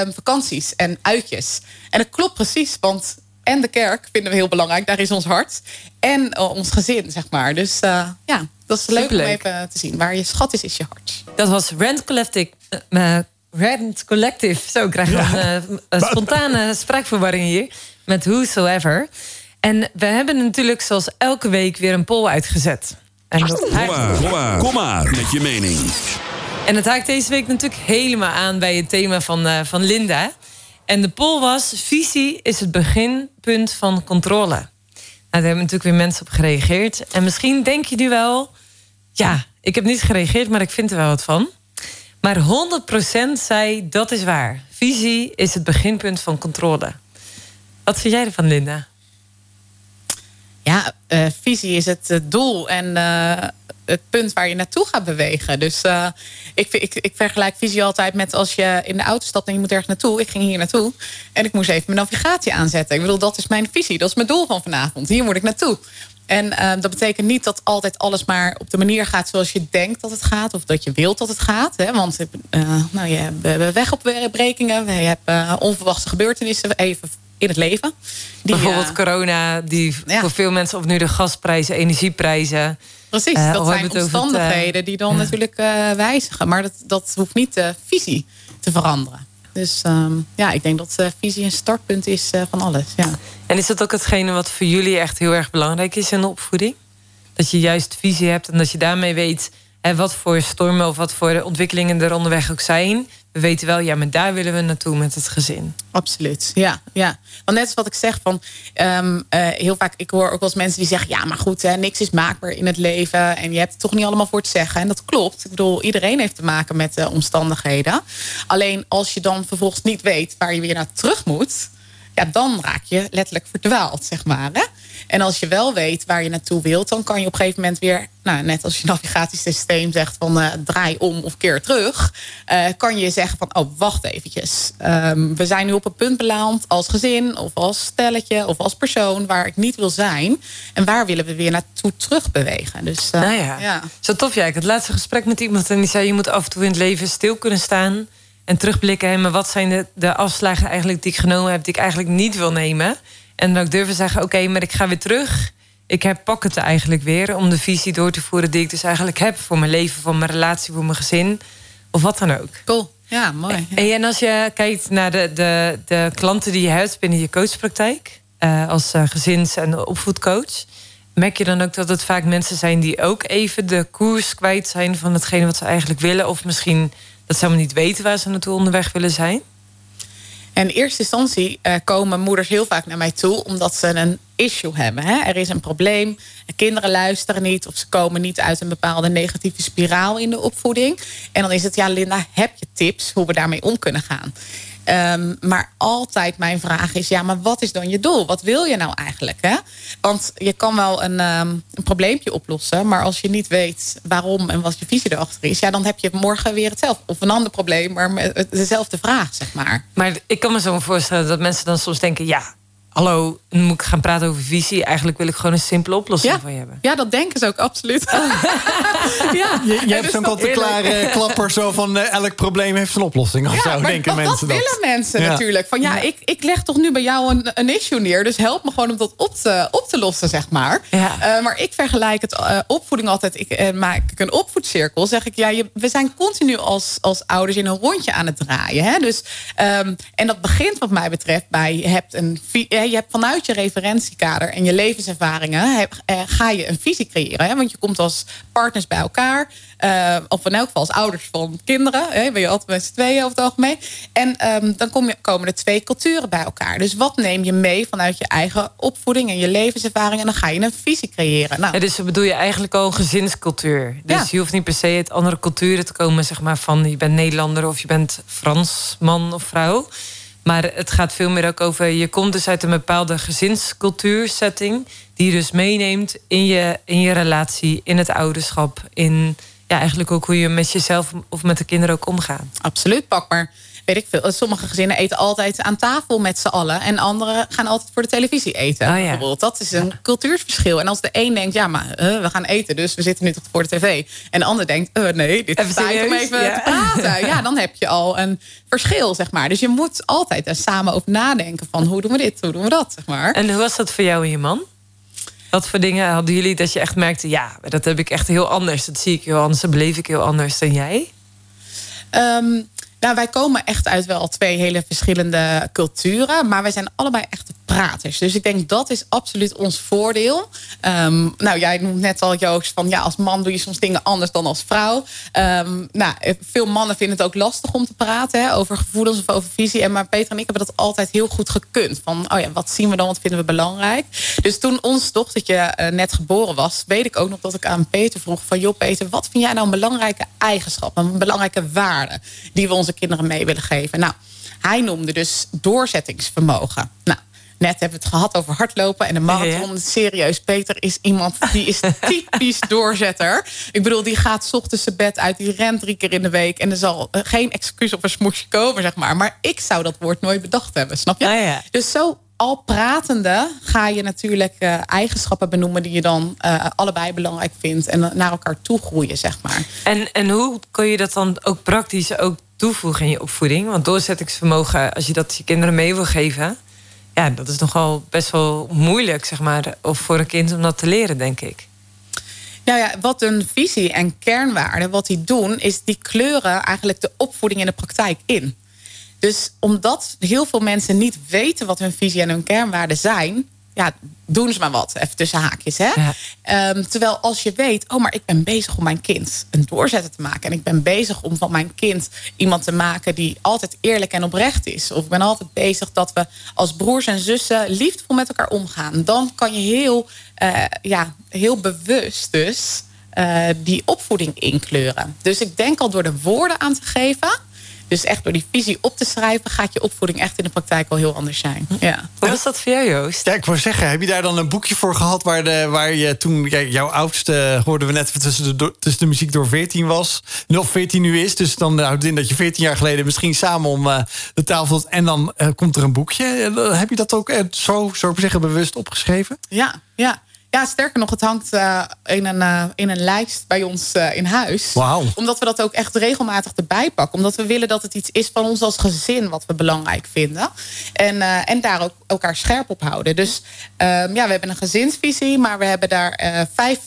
Speaker 3: um, vakanties en uitjes. En dat klopt precies, want en de kerk vinden we heel belangrijk. Daar is ons hart. En uh, ons gezin, zeg maar. Dus uh, ja, dat is leuk om even te zien. Waar je schat is, is je hart.
Speaker 2: Dat was Rent Collective. Uh, Rent Collective. Zo krijg je ja. een spontane spraakverwarring hier. Met Whosoever. En we hebben natuurlijk zoals elke week weer een poll uitgezet. En dat
Speaker 4: kom, maar, kom, maar, kom maar met je mening.
Speaker 2: En het haakt deze week natuurlijk helemaal aan bij het thema van, uh, van Linda. En de poll was: visie is het beginpunt van controle. Nou, daar hebben natuurlijk weer mensen op gereageerd. En misschien denk je nu wel: ja, ik heb niet gereageerd, maar ik vind er wel wat van. Maar 100% zei dat is waar. Visie is het beginpunt van controle. Wat vind jij ervan, Linda?
Speaker 3: Ja, uh, visie is het uh, doel en uh, het punt waar je naartoe gaat bewegen. Dus ik, ik, ik, vergelijk visie altijd met als je in de auto stapt en je moet ergens naartoe. Ik ging hier naartoe en ik moest even mijn navigatie aanzetten. Ik bedoel, dat is mijn visie, dat is mijn doel van vanavond. Hier moet ik naartoe. En dat betekent niet dat altijd alles maar op de manier gaat zoals je denkt dat het gaat. Of dat je wilt dat het gaat. Hè? Want nou, je hebt wegopbrekingen, je hebt onverwachte gebeurtenissen. Even in het leven.
Speaker 2: Die, Bijvoorbeeld uh, corona, die voor veel mensen of nu de gasprijzen, energieprijzen.
Speaker 3: Precies, uh, dat zijn omstandigheden het, uh, die dan natuurlijk wijzigen. Maar dat, dat hoeft niet de visie te veranderen. Dus um, ja, ik denk dat visie een startpunt is van alles. Ja.
Speaker 2: En is dat ook hetgene wat voor jullie echt heel erg belangrijk is in de opvoeding? Dat je juist visie hebt en dat je daarmee weet hè, wat voor stormen of wat voor ontwikkelingen er onderweg ook zijn we weten wel, ja, maar daar willen we naartoe met het gezin.
Speaker 3: Absoluut, ja. ja. Want net als wat ik zeg, van um, uh, heel vaak, ik hoor ook wel eens mensen die zeggen, ja, maar goed, hè, niks is maakbaar in het leven en je hebt het toch niet allemaal voor te zeggen. En dat klopt. Ik bedoel, iedereen heeft te maken met uh, omstandigheden. Alleen als je dan vervolgens niet weet waar je weer naar terug moet, ja, dan raak je letterlijk verdwaald, zeg maar. Hè? En als je wel weet waar je naartoe wilt, dan kan je op een gegeven moment weer, nou, net als je navigatiesysteem zegt van uh, draai om of keer terug, uh, kan je zeggen van oh, wacht eventjes. Um, we zijn nu op een punt beland als gezin of als stelletje of als persoon waar ik niet wil zijn. En waar willen we weer naartoe terugbewegen? Dus,
Speaker 2: uh, nou ja. ja. Zo tof, jij. Ik het laatste gesprek met iemand en die zei je moet af en toe in het leven stil kunnen staan en terugblikken. maar wat zijn de, de afslagen eigenlijk die ik genomen heb, die ik eigenlijk niet wil nemen? En dan ook durven zeggen: oké, maar ik ga weer terug. Ik heb het eigenlijk weer om de visie door te voeren die ik dus eigenlijk heb voor mijn leven, voor mijn relatie, voor mijn gezin. Of wat dan ook.
Speaker 3: Cool. Ja, mooi.
Speaker 2: Ja. En als je kijkt naar de, de, de klanten die je hebt binnen je coachpraktijk, uh, als uh, gezins- en opvoedcoach, merk je dan ook dat het vaak mensen zijn die ook even de koers kwijt zijn van hetgene wat ze eigenlijk willen, of misschien dat ze helemaal niet weten waar ze naartoe onderweg willen zijn?
Speaker 3: En in eerste instantie uh, komen moeders heel vaak naar mij toe omdat ze een issue hebben. Hè? Er is een probleem, kinderen luisteren niet... of ze komen niet uit een bepaalde negatieve spiraal in de opvoeding. En dan is het, ja Linda, heb je tips hoe we daarmee om kunnen gaan? Um, maar altijd mijn vraag is: ja, maar wat is dan je doel? Wat wil je nou eigenlijk? Hè? Want je kan wel een, um, een probleempje oplossen, maar als je niet weet waarom en wat je visie erachter is, ja, dan heb je morgen weer hetzelfde. Of een ander probleem, maar met dezelfde vraag, zeg maar.
Speaker 2: Maar ik kan me zo voorstellen dat mensen dan soms denken: ja, hallo, moet ik gaan praten over visie? Eigenlijk wil ik gewoon een simpele oplossing
Speaker 3: ja.
Speaker 2: van je hebben.
Speaker 3: Ja, dat denken ze ook absoluut.
Speaker 1: ja. Je, je hebt zo'n kant-en-klare klapper zo van uh, elk probleem heeft een oplossing. Of
Speaker 3: ja,
Speaker 1: zo, denken
Speaker 3: dat,
Speaker 1: mensen
Speaker 3: dat. willen mensen natuurlijk. Van ja, Ik, ik leg toch nu bij jou een, een issue neer. Dus help me gewoon om dat op te, op te lossen, zeg maar.
Speaker 2: Ja.
Speaker 3: Uh, maar ik vergelijk het uh, opvoeding altijd. Ik uh, maak een opvoedcirkel. Zeg ik, ja, je, we zijn continu als, als ouders in een rondje aan het draaien. Hè? Dus, um, en dat begint wat mij betreft bij je hebt, een, je hebt vanuit je referentiekader en je levenservaringen eh, ga je een visie creëren. Hè? Want je komt als partners bij elkaar. Uh, of in elk geval als ouders van kinderen. Hè? Ben je altijd met z'n tweeën over het algemeen. En um, dan kom je, komen er twee culturen bij elkaar. Dus wat neem je mee vanuit je eigen opvoeding en je levenservaring? En dan ga je een visie creëren. Nou.
Speaker 2: Ja, dus bedoel je eigenlijk al gezinscultuur. Dus
Speaker 3: Ja.
Speaker 2: je hoeft niet per se uit andere culturen te komen, zeg maar van je bent Nederlander of je bent Fransman of vrouw. Maar het gaat veel meer ook over. Je komt dus uit een bepaalde gezinscultuursetting. Die je dus meeneemt in je, in je relatie, in het ouderschap. In ja, eigenlijk ook hoe je met jezelf of met de kinderen ook omgaat.
Speaker 3: Absoluut, pak maar. Weet ik veel. Sommige gezinnen eten altijd aan tafel met z'n allen. En anderen gaan altijd voor de televisie eten.
Speaker 2: Oh ja.
Speaker 3: Bijvoorbeeld. Dat is een cultuursverschil. En als de een denkt, ja, maar uh, we gaan eten, dus we zitten nu toch voor de tv. En de ander denkt, uh, nee, dit is tijd om even
Speaker 2: Ja.
Speaker 3: te praten. Ja, dan heb je al een verschil, zeg maar. Dus je moet altijd er samen over nadenken van hoe doen we dit, hoe doen we dat, zeg maar.
Speaker 2: En hoe was dat voor jou en je man? Wat voor dingen hadden jullie dat je echt merkte... ja, dat heb ik echt heel anders. Dat zie ik heel anders, dat beleef ik heel anders dan jij?
Speaker 3: Um, nou, wij komen echt uit wel twee hele verschillende culturen. Maar wij zijn allebei echte Dus ik denk dat is absoluut ons voordeel. Um, nou, jij noemt net al, Joost, van ja, als man doe je soms dingen anders dan als vrouw. Um, nou, veel mannen vinden het ook lastig om te praten hè, over gevoelens of over visie. En maar Peter en ik hebben dat altijd heel goed gekund. Van, oh ja, wat zien we dan, wat vinden we belangrijk? Dus toen ons dochtertje uh, net geboren was, weet ik ook nog dat ik aan Peter vroeg van, joh Peter, wat vind jij nou een belangrijke eigenschap, een belangrijke waarde die we onze kinderen mee willen geven? Nou, hij noemde dus doorzettingsvermogen. Nou, Net hebben we het gehad over hardlopen en de marathon. Ja, ja. Serieus, Peter is iemand die is typisch doorzetter. Ik bedoel, die gaat 's ochtends zijn bed uit, die rent drie keer in de week. En er zal geen excuus of een smoesje komen, zeg maar. Maar ik zou dat woord nooit bedacht hebben, snap je?
Speaker 2: Ja.
Speaker 3: Dus zo al pratende ga je natuurlijk uh, eigenschappen benoemen die je dan uh, allebei belangrijk vindt en naar elkaar toe groeien, zeg maar.
Speaker 2: En, en hoe kun je dat dan ook praktisch ook toevoegen in je opvoeding? Want doorzettingsvermogen, als je dat je kinderen mee wil geven, ja, dat is nogal best wel moeilijk, zeg maar, of voor een kind om dat te leren, denk ik.
Speaker 3: Nou ja, wat een visie en kernwaarden, wat die doen, is die kleuren eigenlijk de opvoeding in de praktijk in. Dus omdat heel veel mensen niet weten wat hun visie en hun kernwaarden zijn, ja, doen ze maar wat, even tussen haakjes. Hè? Ja. Um, terwijl als je weet, oh, maar ik ben bezig om mijn kind een doorzetter te maken. En ik ben bezig om van mijn kind iemand te maken die altijd eerlijk en oprecht is. Of ik ben altijd bezig dat we als broers en zussen liefdevol met elkaar omgaan. Dan kan je heel, uh, ja, heel bewust dus uh, die opvoeding inkleuren. Dus ik denk al door de woorden aan te geven. Dus echt door die visie op te schrijven, gaat je opvoeding echt in de praktijk al heel anders zijn. Ja.
Speaker 2: Hoe was dat voor jou, Joost?
Speaker 1: Ja, ik wou zeggen, heb je daar dan een boekje voor gehad waar, de, waar je toen, ja, jouw oudste, hoorden we net tussen de, tussen de muziek door 14 was, of 14 nu is. Dus dan houdt het in dat je 14 jaar geleden misschien samen om uh, de tafel zat en dan uh, komt er een boekje. Uh, heb je dat ook zo, zo zeggen, bewust opgeschreven?
Speaker 3: Ja, ja. Ja, sterker nog, het hangt uh, in, een, uh, in een lijst bij ons uh, in huis.
Speaker 1: Wow.
Speaker 3: Omdat we dat ook echt regelmatig erbij pakken. Omdat we willen dat het iets is van ons als gezin wat we belangrijk vinden. En, en daar ook elkaar scherp op houden. Dus ja, we hebben een gezinsvisie, maar we hebben daar vijf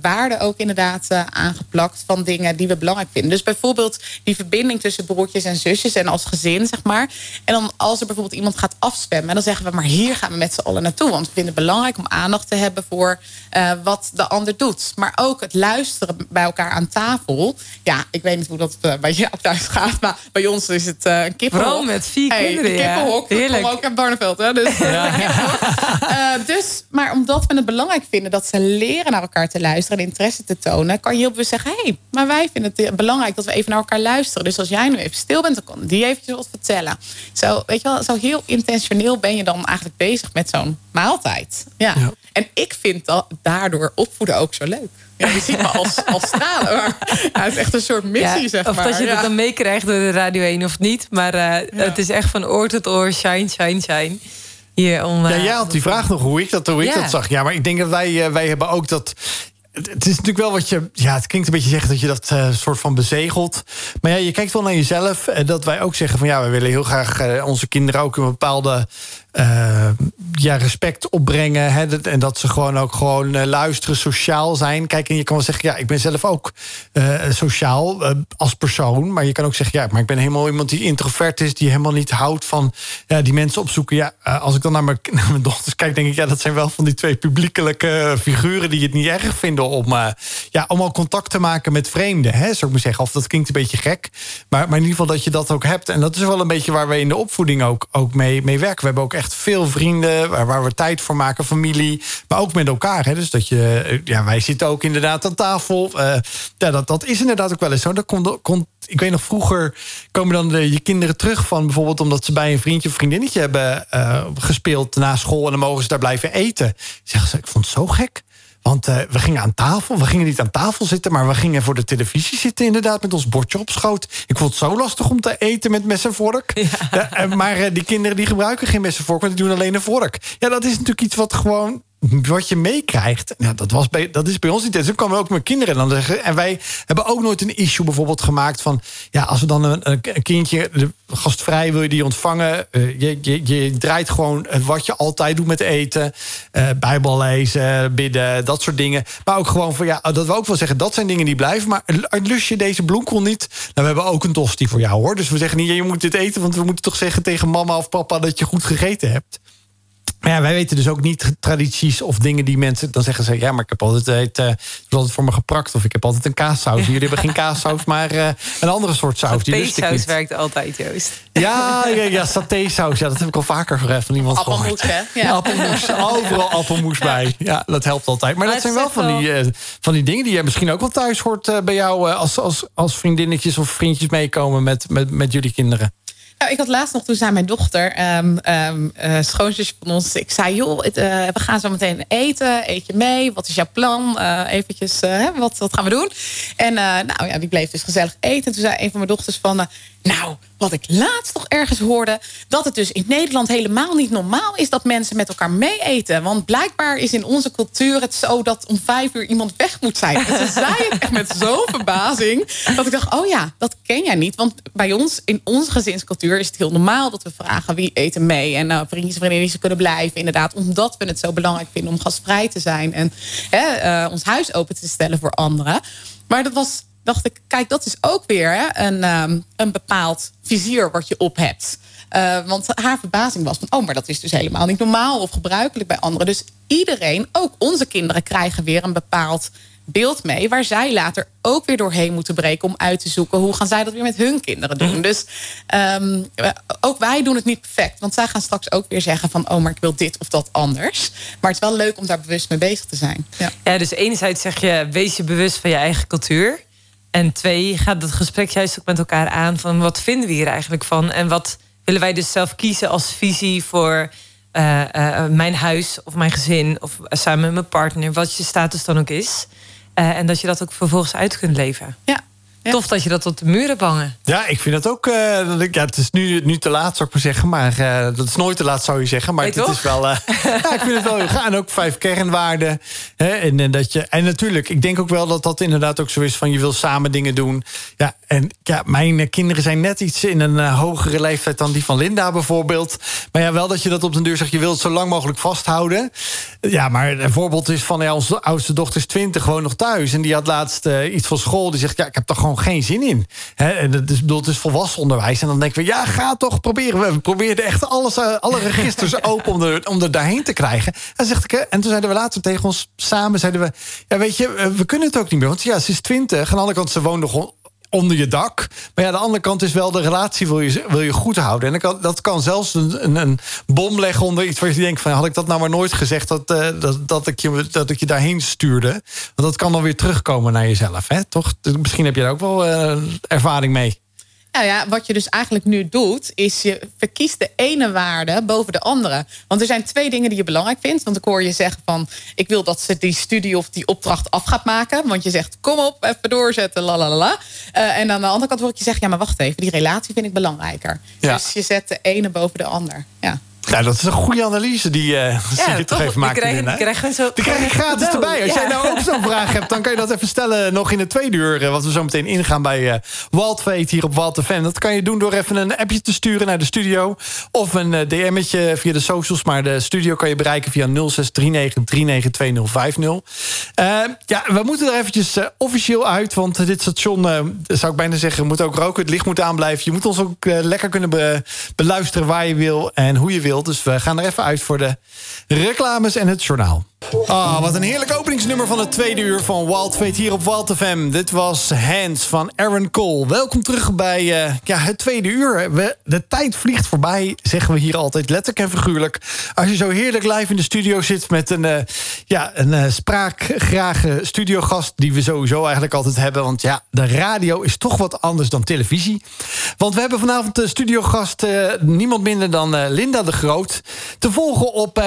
Speaker 3: waarden ook inderdaad aangeplakt van dingen die we belangrijk vinden. Dus bijvoorbeeld die verbinding tussen broertjes en zusjes en als gezin, zeg maar. En dan als er bijvoorbeeld iemand gaat afstemmen, dan zeggen we maar hier gaan we met z'n allen naartoe. Want we vinden het belangrijk om aandacht te hebben voor voor eh, wat de ander doet. Maar ook het luisteren bij elkaar aan tafel. Ja, ik weet niet hoe dat uh, bij jou thuis gaat. Maar bij ons is het uh, een kippenhok.
Speaker 2: Vooral met vier hey, kinderen,
Speaker 3: ja. kippenhok.
Speaker 2: Heerlijk.
Speaker 3: ook in Barneveld, hè. Dus, ja. dus, maar omdat we het belangrijk vinden dat ze leren naar elkaar te luisteren... en interesse te tonen, kan je heel bewust zeggen... hé, hey, maar wij vinden het belangrijk dat we even naar elkaar luisteren. Dus als jij nu even stil bent, dan kan die eventjes wat vertellen. Zo, weet je wel, zo heel intentioneel ben je dan eigenlijk bezig met zo'n maaltijd. Ja. ja. En ik vind dat daardoor opvoeden ook zo leuk. Ja, je ziet me als, als stralen. Maar, ja, het is echt een soort missie,
Speaker 2: ja,
Speaker 3: zeg maar.
Speaker 2: Of dat je
Speaker 3: ja.
Speaker 2: dat dan meekrijgt door de Radio 1 of niet. Maar uh, het is echt van oor tot oor, shine, shine, shine. Hier om,
Speaker 1: ja, jij had die vraag nog hoe ik dat, hoe ik dat zag. Ja, maar ik denk dat wij, uh, wij hebben ook dat het is natuurlijk wel wat je. Ja, het klinkt een beetje zeggen dat je dat uh, soort van bezegelt. Maar ja, je kijkt wel naar jezelf. En dat wij ook zeggen van ja, we willen heel graag uh, onze kinderen ook een bepaalde. Uh, ja, respect opbrengen. Hè, en dat ze gewoon ook gewoon luisteren, sociaal zijn. Kijk, en je kan wel zeggen, ja, ik ben zelf ook sociaal als persoon. Maar je kan ook zeggen, ja, maar ik ben helemaal iemand die introvert is, die helemaal niet houdt van die mensen opzoeken. Ja, als ik dan naar mijn, dochters kijk, denk ik, ja, dat zijn wel van die twee publiekelijke figuren die het niet erg vinden om, ja, om al contact te maken met vreemden. Hè, zou ik maar zeggen. Of dat klinkt een beetje gek. Maar, maar in ieder geval dat je dat ook hebt. En dat is wel een beetje waar we in de opvoeding ook, ook mee, mee werken. We hebben ook echt veel vrienden waar, waar we tijd voor maken, familie. Maar ook met elkaar. Hè. Dus dat je, ja, wij zitten ook inderdaad aan tafel. Uh, ja, dat, dat is inderdaad ook wel eens zo. Dat komt ik weet nog, vroeger komen dan de, je kinderen terug van bijvoorbeeld omdat ze bij een vriendje of vriendinnetje hebben uh, gespeeld na school en dan mogen ze daar blijven eten. Zeggen ze, ik vond het zo gek. Want uh, we gingen aan tafel. We gingen niet aan tafel zitten, maar we gingen voor de televisie zitten, inderdaad, met ons bordje op schoot. Ik vond het zo lastig om te eten met mes en vork. Ja. Ja, maar uh, die kinderen die gebruiken geen mes en vork, want die doen alleen een vork. Ja, dat is natuurlijk iets wat gewoon wat je meekrijgt, ja, dat, was dat is bij ons niet. En zo kwamen ook met kinderen dan zeggen. En wij hebben ook nooit een issue bijvoorbeeld gemaakt van... ja, als we dan een, een kindje, gastvrij wil je die ontvangen... Uh, je, je, je, draait gewoon wat je altijd doet met eten. Uh, Bijbel lezen, bidden, dat soort dingen. Maar ook gewoon van, ja, dat we ook wel zeggen... dat zijn dingen die blijven, maar lust je deze bloemkool niet... nou, we hebben ook een tosti voor jou, hoor. Dus we zeggen niet, je moet dit eten... want we moeten toch zeggen tegen mama of papa dat je goed gegeten hebt. Maar ja, wij weten dus ook niet tradities of dingen die mensen... dan zeggen ze, ja, maar ik heb altijd, uh, altijd voor me geprakt... of ik heb altijd een kaassaus. Jullie hebben geen kaassaus, maar uh, een andere soort saus.
Speaker 2: Niet. werkt altijd, Joost.
Speaker 1: Ja, ja, ja satésaus. Ja, dat heb ik al vaker van iemand
Speaker 3: appelmoes,
Speaker 1: gehoord.
Speaker 3: Hè? Ja.
Speaker 1: Appelmoes, overal appelmoes bij. Ja, dat helpt altijd. Maar, maar dat zijn wel van, die, uh, van die dingen... die je misschien ook wel thuis hoort bij jou... als, als, als vriendinnetjes of vriendjes meekomen met, met, met jullie kinderen.
Speaker 3: Nou, ik had laatst nog, toen zei mijn dochter, um, van ons... ik zei, joh, uh, we gaan zo meteen eten. Eet je mee? Wat is jouw plan? Uh, eventjes, wat, wat gaan we doen? En nou ja, die bleef dus gezellig eten. En toen zei een van mijn dochters van... nou, wat ik laatst nog ergens hoorde... dat het dus in Nederland helemaal niet normaal is... dat mensen met elkaar mee eten. Want blijkbaar is in onze cultuur het zo... dat om vijf uur iemand weg moet zijn. En ze zei het echt met zo'n verbazing... dat ik dacht, oh ja, dat ken jij niet. Want bij ons, in onze gezinscultuur... is het heel normaal dat we vragen wie eten mee. En uh, vriendjes en vriendinnen ze kunnen blijven. Inderdaad, omdat we het zo belangrijk vinden... om gastvrij te zijn en hè, uh, ons huis open te stellen voor anderen. Maar dat was dacht ik, kijk, dat is ook weer hè, een, um, een bepaald vizier wat je op hebt. Uh, want haar verbazing was van, oh, maar dat is dus helemaal niet normaal of gebruikelijk bij anderen. Dus iedereen, ook onze kinderen, krijgen weer een bepaald beeld mee... waar zij later ook weer doorheen moeten breken om uit te zoeken... hoe gaan zij dat weer met hun kinderen doen. Dus um, ook wij doen het niet perfect. Want zij gaan straks ook weer zeggen van... oh, maar ik wil dit of dat anders. Maar het is wel leuk om daar bewust mee bezig te zijn. Ja,
Speaker 2: ja dus enerzijds zeg je, wees je bewust van je eigen cultuur... En twee, gaat het gesprek juist ook met elkaar aan van wat vinden we hier eigenlijk van? En wat willen wij dus zelf kiezen als visie voor uh, uh, mijn huis of mijn gezin of samen met mijn partner, wat je status dan ook is. En dat je dat ook vervolgens uit kunt leven.
Speaker 3: Ja.
Speaker 2: Ja. Tof dat je dat op de muren bangen.
Speaker 1: Ja, ik vind dat ook. Uh, ja, het is nu, nu te laat, zou ik maar zeggen. Maar uh, dat is nooit te laat, zou je zeggen. Maar het is wel. Uh, ja, ik vind het wel heel gaaf. En ook vijf kernwaarden. Hè, en, en, dat je, en natuurlijk, ik denk ook wel dat dat inderdaad ook zo is van je wil samen dingen doen. Ja, en ja, mijn kinderen zijn net iets in een hogere leeftijd dan die van Linda bijvoorbeeld. Maar ja, wel dat je dat op de deur zegt, je wilt het zo lang mogelijk vasthouden. Ja, maar een voorbeeld is van ja, onze oudste dochter is 20, gewoon nog thuis. En die had laatst iets van school. Die zegt, ja, ik heb toch gewoon gewoon geen zin in. Hè, en dat is, bedoel, het is volwassen onderwijs. En dan denken we, ja, ga toch proberen. We probeerden echt alles, eh, alle registers open om er, om er daarheen te krijgen. En, zegt ik, en toen zeiden we later tegen ons samen, zeiden we, ja, weet je, eh, we kunnen het ook niet meer. Want ja, ze is twintig. Aan de andere kant, ze woont nog onder je dak. Maar ja, de andere kant is wel de relatie wil je, wil je goed houden. En dat kan, dat kan zelfs een, een, een bom leggen onder iets waar je denkt van... had ik dat nou maar nooit gezegd dat, uh, dat, dat, ik je, dat ik je daarheen stuurde. Want dat kan dan weer terugkomen naar jezelf, hè? toch? Dus misschien heb je daar ook wel uh, ervaring mee.
Speaker 3: Nou ja, wat je dus eigenlijk nu doet, is je verkiest de ene waarde boven de andere. Want er zijn twee dingen die je belangrijk vindt. Want ik hoor je zeggen van, ik wil dat ze die studie of die opdracht af gaat maken. Want je zegt, kom op, even doorzetten, la la la. Uh, en aan de andere kant hoor ik je zeggen, ja maar wacht even, die relatie vind ik belangrijker. Ja. Dus je zet de ene boven de ander. Ja.
Speaker 1: Nou, dat is een goede analyse die, uh, ja, je toch even maakt.
Speaker 2: Die krijg, zo
Speaker 1: die krijg je gratis erbij. Als ja. jij nou ook zo'n vraag hebt, dan kan je dat even stellen nog in de tweede uur. Uh, wat we zo meteen ingaan bij uh, Walt Veet hier op Walt FM. Dat kan je doen door even een appje te sturen naar de studio. Of een uh, DM'tje via de socials. Maar de studio kan je bereiken via 0639392050. ja, we moeten er eventjes officieel uit. Want dit station, zou ik bijna zeggen, moet ook roken. Het licht moet aanblijven. Je moet ons ook lekker kunnen be beluisteren waar je wil en hoe je wil. Dus we gaan er even uit voor de reclames en het journaal. Ah, wat een heerlijk openingsnummer van het tweede uur van Wild Fate hier op Wild FM. Dit was Hands van Aaron Cole. Welkom terug bij uh, ja, het tweede uur. We, de tijd vliegt voorbij, zeggen we hier altijd letterlijk en figuurlijk. Als je zo heerlijk live in de studio zit met een, uh, ja, een uh, spraakgrage studiogast... die we sowieso eigenlijk altijd hebben. Want ja, de radio is toch wat anders dan televisie. Want we hebben vanavond de studiogast niemand minder dan Linda de Groot... te volgen op,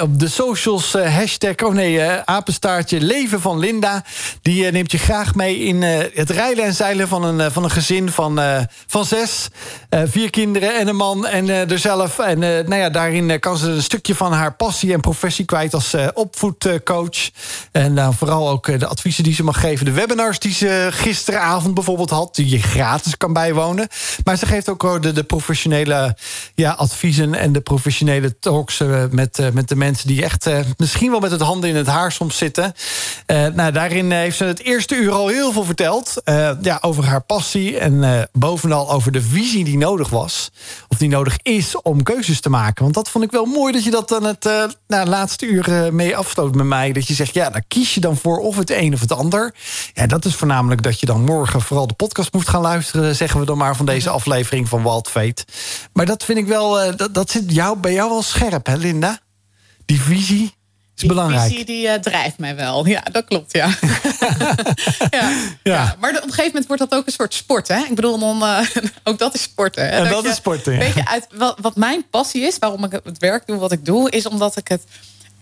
Speaker 1: op de socials hashtag, oh nee, uh, apenstaartje leven van Linda. Die uh, neemt je graag mee in uh, het rijden en zeilen van een, van een gezin van, van zes. vier kinderen en een man en er zelf. En nou ja, daarin kan ze een stukje van haar passie en professie kwijt als opvoedcoach. En dan vooral ook de adviezen die ze mag geven. De webinars die ze gisteravond bijvoorbeeld had, die je gratis kan bijwonen. Maar ze geeft ook de, de professionele ja, adviezen en de professionele talks met, met de mensen die echt misschien wel met het handen in het haar soms zitten. Uh, nou, daarin heeft ze het eerste uur al heel veel verteld. Uh, ja, over haar passie en bovenal over de visie die nodig was. Of die nodig is om keuzes te maken. Want dat vond ik wel mooi dat je dat dan het nou, laatste uur mee afstoot met mij. Dat je zegt, ja, daar kies je dan voor of het een of het ander. Ja, dat is voornamelijk dat je dan morgen vooral de podcast moet gaan luisteren. Zeggen we dan maar van deze aflevering van Wild Fate. Maar dat vind ik wel, dat, dat zit jou, bij jou wel scherp, hè Linda? Die visie is
Speaker 3: die
Speaker 1: belangrijk.
Speaker 3: visie die uh, drijft mij wel. Ja, dat klopt, ja. ja. ja. Maar op een gegeven moment wordt dat ook een soort sport. Hè? Ik bedoel, dan, uh, ook dat is sporten. Hè?
Speaker 1: En dat, dat je, is sporten, ja.
Speaker 3: Weet je, uit, wat, wat mijn passie is, waarom ik het werk doe wat ik doe... is omdat ik het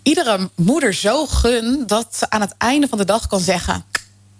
Speaker 3: iedere moeder zo gun... dat ze aan het einde van de dag kan zeggen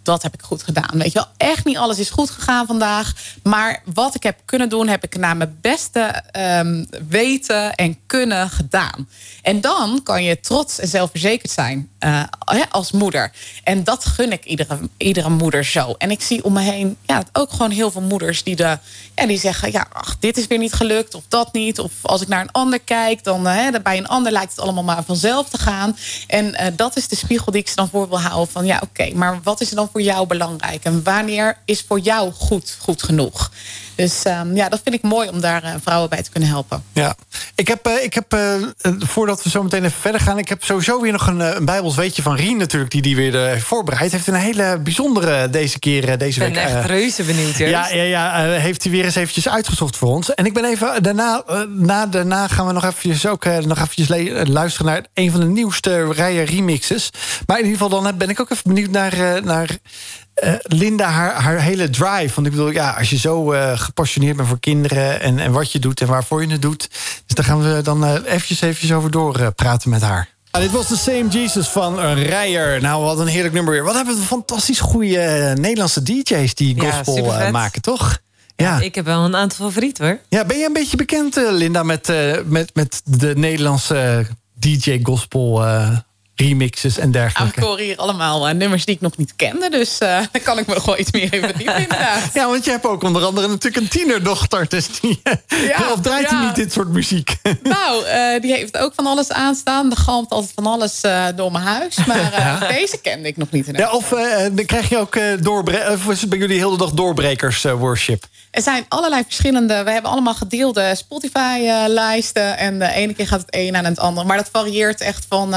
Speaker 3: dat heb ik goed gedaan. Weet je wel, echt niet alles is goed gegaan vandaag. Maar wat ik heb kunnen doen, heb ik naar mijn beste um, weten en kunnen gedaan. En dan kan je trots en zelfverzekerd zijn uh, als moeder. En dat gun ik iedere, iedere moeder zo. En ik zie om me heen ja, ook gewoon heel veel moeders die, de, ja, die zeggen... ja, ach, dit is weer niet gelukt of dat niet. Of als ik naar een ander kijk, dan uh, bij een ander lijkt het allemaal maar vanzelf te gaan. En uh, dat is de spiegel die ik ze dan voor wil houden. Van ja, oké, maar wat is er dan voor jou belangrijk? En wanneer is voor jou goed, goed genoeg? Dus um, ja, dat vind ik mooi om daar uh, vrouwen bij te kunnen helpen.
Speaker 1: Ja, ik heb, uh, ik heb uh, voordat we zo meteen even verder gaan... ik heb sowieso weer nog een, een Bijbels weetje van Rien natuurlijk... die die weer heeft voorbereid. Heeft een hele bijzondere deze keer, deze week.
Speaker 2: Ik ben echt reuze benieuwd.
Speaker 1: Ja, ja, ja heeft hij weer eens eventjes uitgezocht voor ons. En ik ben even, daarna, na, daarna gaan we nog eventjes, ook, nog eventjes luisteren... naar een van de nieuwste rijen remixes. Maar in ieder geval dan ben ik ook even benieuwd naar... naar uh, Linda, haar, haar hele drive. Want ik bedoel, ja, als je zo uh, gepassioneerd bent voor kinderen... En, en wat je doet en waarvoor je het doet... dus daar gaan we dan uh, eventjes, eventjes over doorpraten met haar. Ja, dit was de Same Jesus van Rijer. Nou, wat een heerlijk nummer weer. Wat hebben we fantastisch goede Nederlandse DJ's... die gospel ja, maken, toch?
Speaker 2: Ja. ja. ik heb wel een aantal favorieten, hoor.
Speaker 1: Ja, ben je een beetje bekend, Linda, met, met, met de Nederlandse DJ-gospel remixes en dergelijke.
Speaker 3: Ik hoor hier allemaal uh, nummers die ik nog niet kende. Dus uh, daar kan ik me nog wel iets meer in verdiepen, inderdaad.
Speaker 1: Ja, want je hebt ook onder andere natuurlijk een tienerdochter. Dus die, ja, of draait hij ja. niet dit soort muziek?
Speaker 3: Nou, uh, die heeft ook van alles aanstaan. Er galmt altijd van alles door mijn huis. Maar ja. deze kende ik nog niet.
Speaker 1: Ja, of dan krijg je ook. Of is het bij jullie heel de dag doorbrekers worship?
Speaker 3: Er zijn allerlei verschillende. We hebben allemaal gedeelde Spotify-lijsten. En de ene keer gaat het een aan het andere. Maar dat varieert echt van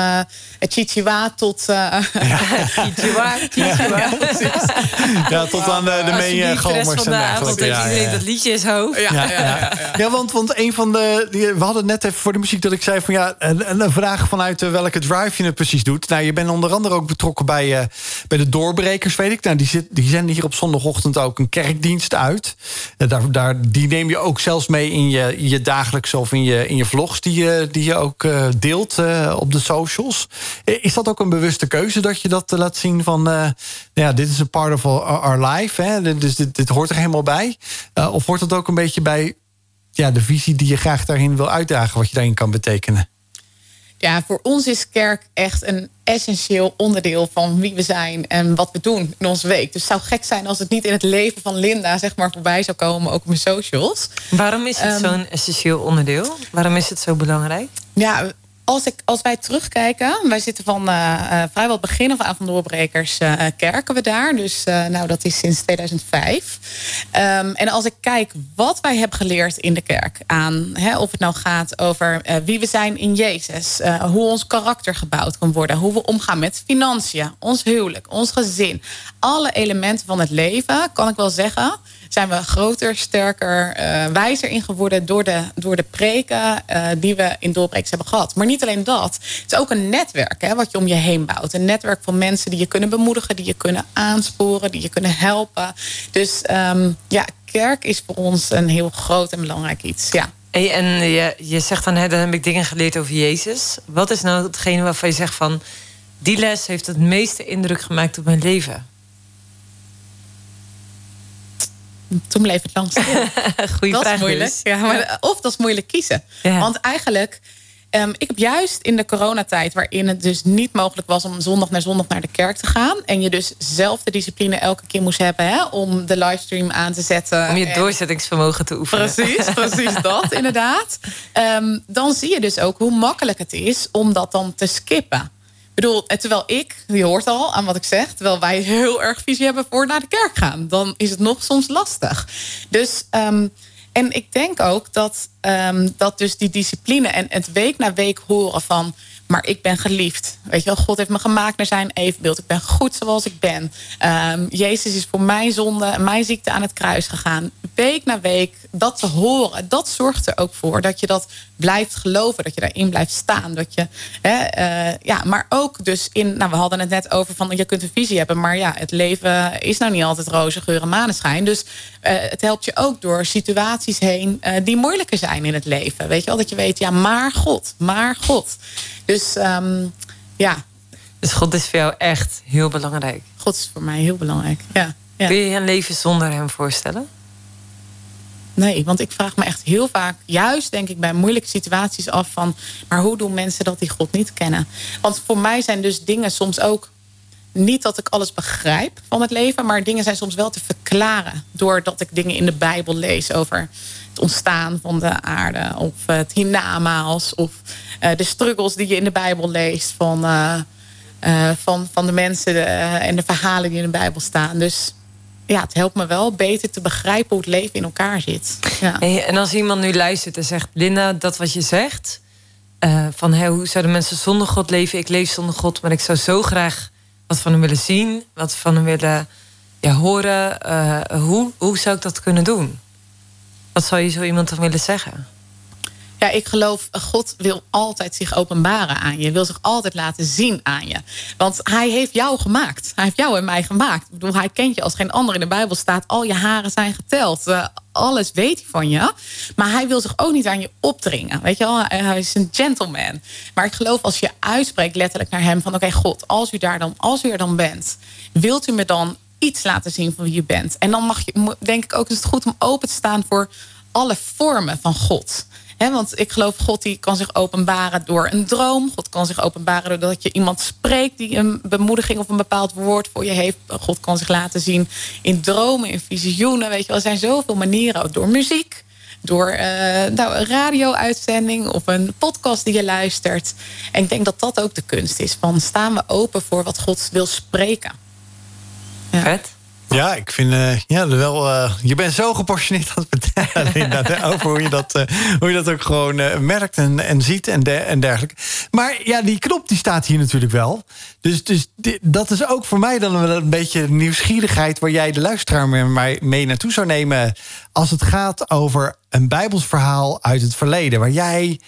Speaker 3: Chichiwa tot... Uh,
Speaker 2: ja. Chichiwa, Chichiwa.
Speaker 1: Ja, tot aan de, de en
Speaker 2: dergelijke. Ja, ja, ja. dat liedje is hoofd.
Speaker 1: Ja, ja, ja, ja. want, want een van de... Die, we hadden net even voor de muziek dat ik zei van... ja, een, een vraag vanuit welke drive je het precies doet. Nou, je bent onder andere ook betrokken bij, uh, bij de doorbrekers, weet ik. Nou, die, zit, die zenden hier op zondagochtend ook een kerkdienst uit. Daar, daar, die neem je ook zelfs mee in je, je dagelijkse of in je, in je vlogs... die je, die je ook uh, deelt uh, op de socials. Is dat ook een bewuste keuze dat je dat laat zien van... Uh, ja, dit is een part of our, life, hè? dus dit, dit hoort er helemaal bij? of hoort het ook een beetje bij ja, de visie die je graag daarin wil uitdagen... wat je daarin kan betekenen?
Speaker 3: Ja, voor ons is kerk echt een essentieel onderdeel van wie we zijn en wat we doen in onze week. Dus het zou gek zijn als het niet in het leven van Linda zeg maar voorbij zou komen, ook op mijn socials.
Speaker 2: Waarom is het um, zo'n essentieel onderdeel? Waarom is het zo belangrijk?
Speaker 3: Ja, als, ik, als wij terugkijken, wij zitten van uh, uh, vrijwel het begin af aan van Doorbrekers uh, kerken we daar. Dus nou, dat is sinds 2005. Um, en als ik kijk wat wij hebben geleerd in de kerk aan, hè, of het nou gaat over wie we zijn in Jezus, hoe ons karakter gebouwd kan worden, hoe we omgaan met financiën, ons huwelijk, ons gezin, alle elementen van het leven, kan ik wel zeggen zijn we groter, sterker, uh, wijzer in geworden door de, door de preken uh, die we in Doorbrekers hebben gehad. Maar niet alleen dat. Het is ook een netwerk hè, wat je om je heen bouwt. Een netwerk van mensen die je kunnen bemoedigen, die je kunnen aansporen, die je kunnen helpen. Dus um, ja, kerk is voor ons een heel groot en belangrijk iets. Ja.
Speaker 2: Hey, en je, je zegt dan, hè, dan heb ik dingen geleerd over Jezus. Wat is nou hetgene waarvan je zegt van... die les heeft het meeste indruk gemaakt op mijn leven?
Speaker 3: Toen bleef het lang stil.
Speaker 2: Goeie
Speaker 3: dat
Speaker 2: vraag
Speaker 3: is moeilijk.
Speaker 2: dus.
Speaker 3: Ja, maar, Of dat is moeilijk kiezen.
Speaker 2: Ja.
Speaker 3: Want eigenlijk, um, ik heb juist in de coronatijd... waarin het dus niet mogelijk was om zondag naar zondag naar de kerk te gaan... en je dus zelf de discipline elke keer moest hebben... Hè, om de livestream aan te zetten.
Speaker 2: Om je
Speaker 3: en...
Speaker 2: doorzettingsvermogen te oefenen.
Speaker 3: Precies, precies dat inderdaad. Um, dan zie je dus ook hoe makkelijk het is om dat dan te skippen. Bedoel, terwijl ik, je hoort al aan wat ik zeg... terwijl wij heel erg visie hebben voor naar de kerk gaan... dan is het nog soms lastig. Dus, um, en ik denk ook dat, um, dat dus die discipline... en het week na week horen van... maar ik ben geliefd. Weet je wel, God heeft me gemaakt naar zijn evenbeeld. Ik ben goed zoals ik ben. Um, Jezus is voor mijn zonde en mijn ziekte aan het kruis gegaan. Week na week dat te horen, dat zorgt er ook voor... dat je dat blijft geloven, dat je daarin blijft staan. Dat je, hè, uh, ja, maar ook dus in... Nou, we hadden het net over van je kunt een visie hebben... maar ja, het leven is nou niet altijd roze geur en maneschijn. Dus uh, het helpt je ook door situaties heen... Uh, die moeilijker zijn in het leven. Weet je wel, dat je weet, ja, maar God, maar God. Dus um, ja.
Speaker 2: Dus God is voor jou echt heel belangrijk?
Speaker 3: God is voor mij heel belangrijk, ja. ja.
Speaker 2: Kun je je een leven zonder hem voorstellen?
Speaker 3: Nee, want ik vraag me echt heel vaak, juist denk ik bij moeilijke situaties af van, maar hoe doen mensen dat die God niet kennen? Want voor mij zijn dus dingen soms ook niet dat ik alles begrijp van het leven, maar dingen zijn soms wel te verklaren doordat ik dingen in de Bijbel lees over het ontstaan van de aarde of het hiernamaals of uh, de struggles die je in de Bijbel leest van, uh, van, van de mensen en de verhalen die in de Bijbel staan. Dus ja, het helpt me wel beter te begrijpen hoe het leven in elkaar zit. Ja.
Speaker 2: En als iemand nu luistert en zegt: Linda, dat wat je zegt, uh, van hoe zouden mensen zonder God leven? Ik leef zonder God, maar ik zou zo graag wat van hem willen zien, wat van hem willen ja, horen. Uh, hoe, hoe zou ik dat kunnen doen? Wat zou je zo iemand dan willen zeggen?
Speaker 3: Ja, ik geloof, God wil altijd zich openbaren aan je. Wil zich altijd laten zien aan je. Want hij heeft jou gemaakt. Hij heeft jou en mij gemaakt. Ik bedoel, hij kent je als geen ander in de Bijbel staat. Al je haren zijn geteld. Uh, alles weet hij van je. Maar hij wil zich ook niet aan je opdringen. Weet je wel, hij is een gentleman. Maar ik geloof als je uitspreekt letterlijk naar hem van... oké, God, als u, daar dan, als u er dan bent... wilt u me dan iets laten zien van wie je bent? En dan mag je, denk ik ook, is het goed om open te staan voor alle vormen van God. Want ik geloof, God die kan zich openbaren door een droom. God kan zich openbaren doordat je iemand spreekt die een bemoediging of een bepaald woord voor je heeft. God kan zich laten zien in dromen, in visioenen. Weet je wel. Er zijn zoveel manieren, door muziek door uh, nou, een radio-uitzending of een podcast die je luistert. En ik denk dat dat ook de kunst is. Van staan we open voor wat God wil spreken.
Speaker 2: Ja. Vet.
Speaker 1: Ja, ik vind uh, ja, wel. Uh, je bent zo gepassioneerd aan het vertellen, over hoe je dat, uh, hoe je dat ook gewoon merkt en, en ziet en, en dergelijke. Maar ja, die knop die staat hier natuurlijk wel. Dus, dus dat is ook voor mij dan wel een beetje nieuwsgierigheid waar jij de luisteraar mee, mee naartoe zou nemen. Als het gaat over een Bijbels verhaal uit het verleden, waar jij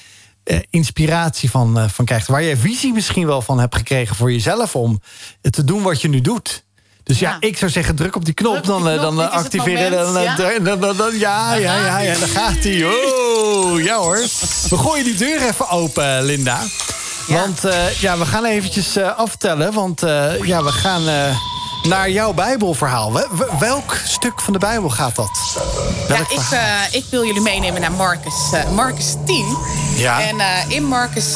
Speaker 1: inspiratie van, van krijgt, waar je visie misschien wel van hebt gekregen voor jezelf om te doen wat je nu doet. Dus ja. ik zou zeggen, druk op die knop, dan, eh, dan eh, activeren. Dan, ja? Dan, dan, dan, ja, ja, ja, ja, dan gaat hij. Oh, ja hoor. We gooien die deur even open, Linda. Want uh, ja, we gaan eventjes uh, aftellen. Want uh, ja, we gaan naar jouw Bijbelverhaal. Welk stuk van de Bijbel gaat dat?
Speaker 3: ja, ik, uh, ik, wil jullie meenemen naar Marcus, uh, Marcus 10. Ja. En uh, in Marcus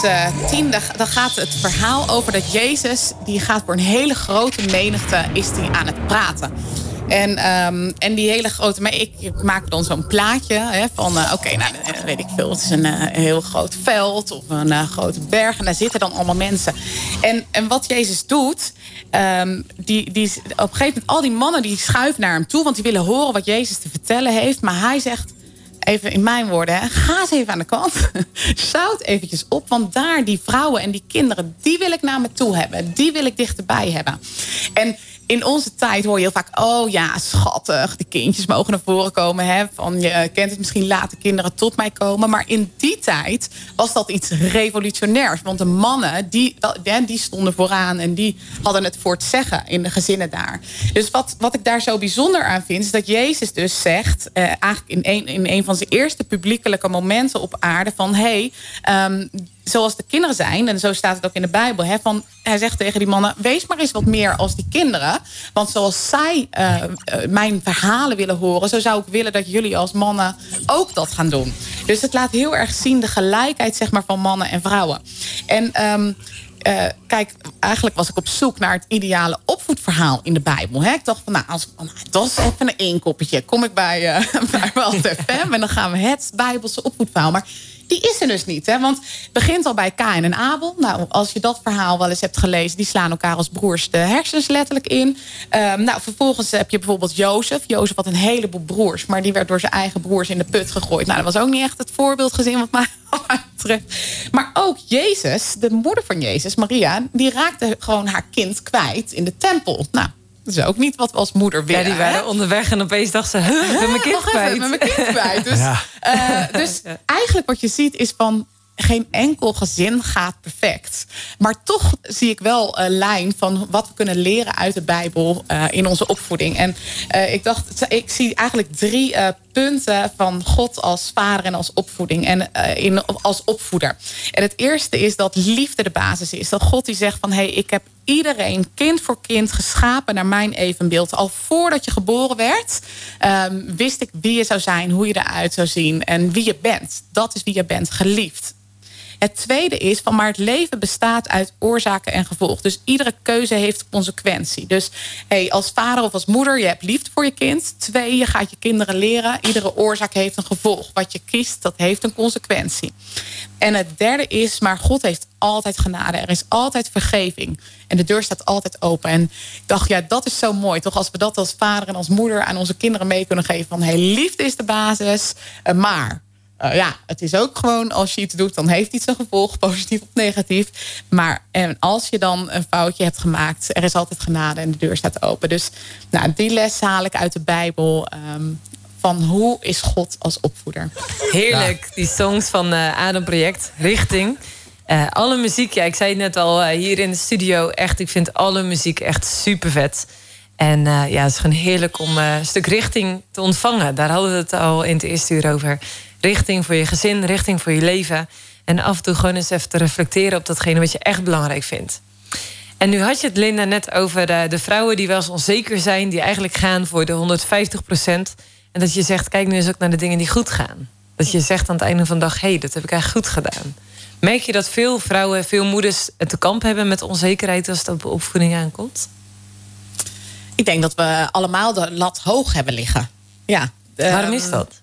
Speaker 3: 10 dan gaat het verhaal over dat Jezus... die gaat voor een hele grote menigte is die aan het praten. En, um, en die hele grote... Maar ik maak dan zo'n plaatje hè, van... Uh, Oké, nou, weet ik veel. Het is een, uh, heel groot veld of een grote berg. En daar zitten dan allemaal mensen. En, en wat Jezus doet... Um, die, die, op een gegeven moment... Al die mannen die schuiven naar hem toe... want die willen horen wat Jezus te vertellen heeft. Maar hij zegt even in mijn woorden, hè, ga eens even aan de kant. Zout eventjes op, want daar die vrouwen en die kinderen, die wil ik naar me toe hebben. Die wil ik dichterbij hebben. En in onze tijd hoor je heel vaak... oh ja, schattig, de kindjes mogen naar voren komen. Hè, van, je kent het misschien, laten kinderen tot mij komen. Maar in die tijd was dat iets revolutionairs. Want de mannen, die, die stonden vooraan... en die hadden het voor het zeggen in de gezinnen daar. Dus wat, wat ik daar zo bijzonder aan vind... is dat Jezus dus zegt, eh, eigenlijk in een, in een van zijn eerste publiekelijke momenten op aarde... van hé, hey, um, zoals de kinderen zijn, en zo staat het ook in de Bijbel. Hè, van, hij zegt tegen die mannen: wees maar eens wat meer als die kinderen. Want zoals zij uh, mijn verhalen willen horen, zo zou ik willen dat jullie als mannen ook dat gaan doen. Dus het laat heel erg zien de gelijkheid zeg maar, van mannen en vrouwen. En. Um, uh, kijk, eigenlijk was ik op zoek naar het ideale opvoedverhaal in de Bijbel. Hè? Ik dacht van, nou, als, dat is even een eenkoppetje. Kom ik bij, uh, bij FM en dan gaan we het Bijbelse opvoedverhaal. Maar die is er dus niet. Hè? Want het begint al bij Kain en Abel. Nou, als je dat verhaal wel eens hebt gelezen... die slaan elkaar als broers de hersens letterlijk in. Um, nou, vervolgens heb je bijvoorbeeld Jozef. Jozef had een heleboel broers... maar die werd door zijn eigen broers in de put gegooid. Nou, dat was ook niet echt het voorbeeldgezin wat mij betreft. Maar ook Jezus, de moeder van Jezus, Maria... die raakte gewoon haar kind kwijt in de tempel. Nou, dat is ook niet wat we als moeder willen.
Speaker 2: Ja, die waren onderweg en opeens dacht ze... Huh, ik ben mijn kind kwijt.
Speaker 3: Even, mijn kind kwijt. Dus, ja. uh, dus eigenlijk wat je ziet is van geen enkel gezin gaat perfect. Maar toch zie ik wel een lijn van wat we kunnen leren uit de Bijbel uh, in onze opvoeding. En uh, ik dacht, ik zie eigenlijk drie uh, punten van God als vader en als opvoeding en in, als opvoeder. En het eerste is dat liefde de basis is. Dat God die zegt van hé, hey, ik heb iedereen kind voor kind geschapen naar mijn evenbeeld. Al voordat je geboren werd, um, wist ik wie je zou zijn, hoe je eruit zou zien en wie je bent. Dat is wie je bent, geliefd. Het tweede is van maar het leven bestaat uit oorzaken en gevolg. Dus iedere keuze heeft consequentie. Dus hey, als vader of als moeder, je hebt liefde voor je kind. Twee, je gaat je kinderen leren. Iedere oorzaak heeft een gevolg. Wat je kiest, dat heeft een consequentie. En het derde is, maar God heeft altijd genade. Er is altijd vergeving. En de deur staat altijd open. En ik dacht, ja, dat is zo mooi. Toch als we dat als vader en als moeder aan onze kinderen mee kunnen geven. Van, hey, liefde is de basis. Eh, maar uh, ja, het is ook gewoon als je iets doet, dan heeft iets een gevolg, positief of negatief. Maar en als je dan een foutje hebt gemaakt, er is altijd genade en de deur staat open. Dus nou, die les haal ik uit de Bijbel. Um, van hoe is God als opvoeder?
Speaker 2: Heerlijk, die songs van uh, Adam Project, Richting. Uh, alle muziek, ja, ik zei het net al hier in de studio, echt, ik vind alle muziek echt super vet. En ja, het is gewoon heerlijk om een stuk richting te ontvangen. Daar hadden we het al in het eerste uur over richting voor je gezin, richting voor je leven. En af en toe gewoon eens even te reflecteren op datgene wat je echt belangrijk vindt. En nu had je het, Linda, net over de, de vrouwen die wel eens onzeker zijn, die eigenlijk gaan voor de 150 procent. En dat je zegt, kijk nu eens ook naar de dingen die goed gaan. Dat je zegt aan het einde van de dag: hé, hey, dat heb ik eigenlijk goed gedaan. Merk je dat veel vrouwen, veel moeders het te kamp hebben met onzekerheid als het op opvoeding aankomt?
Speaker 3: Ik denk dat we allemaal de lat hoog hebben liggen. Ja.
Speaker 2: Waarom is
Speaker 3: Ehm,
Speaker 2: dat?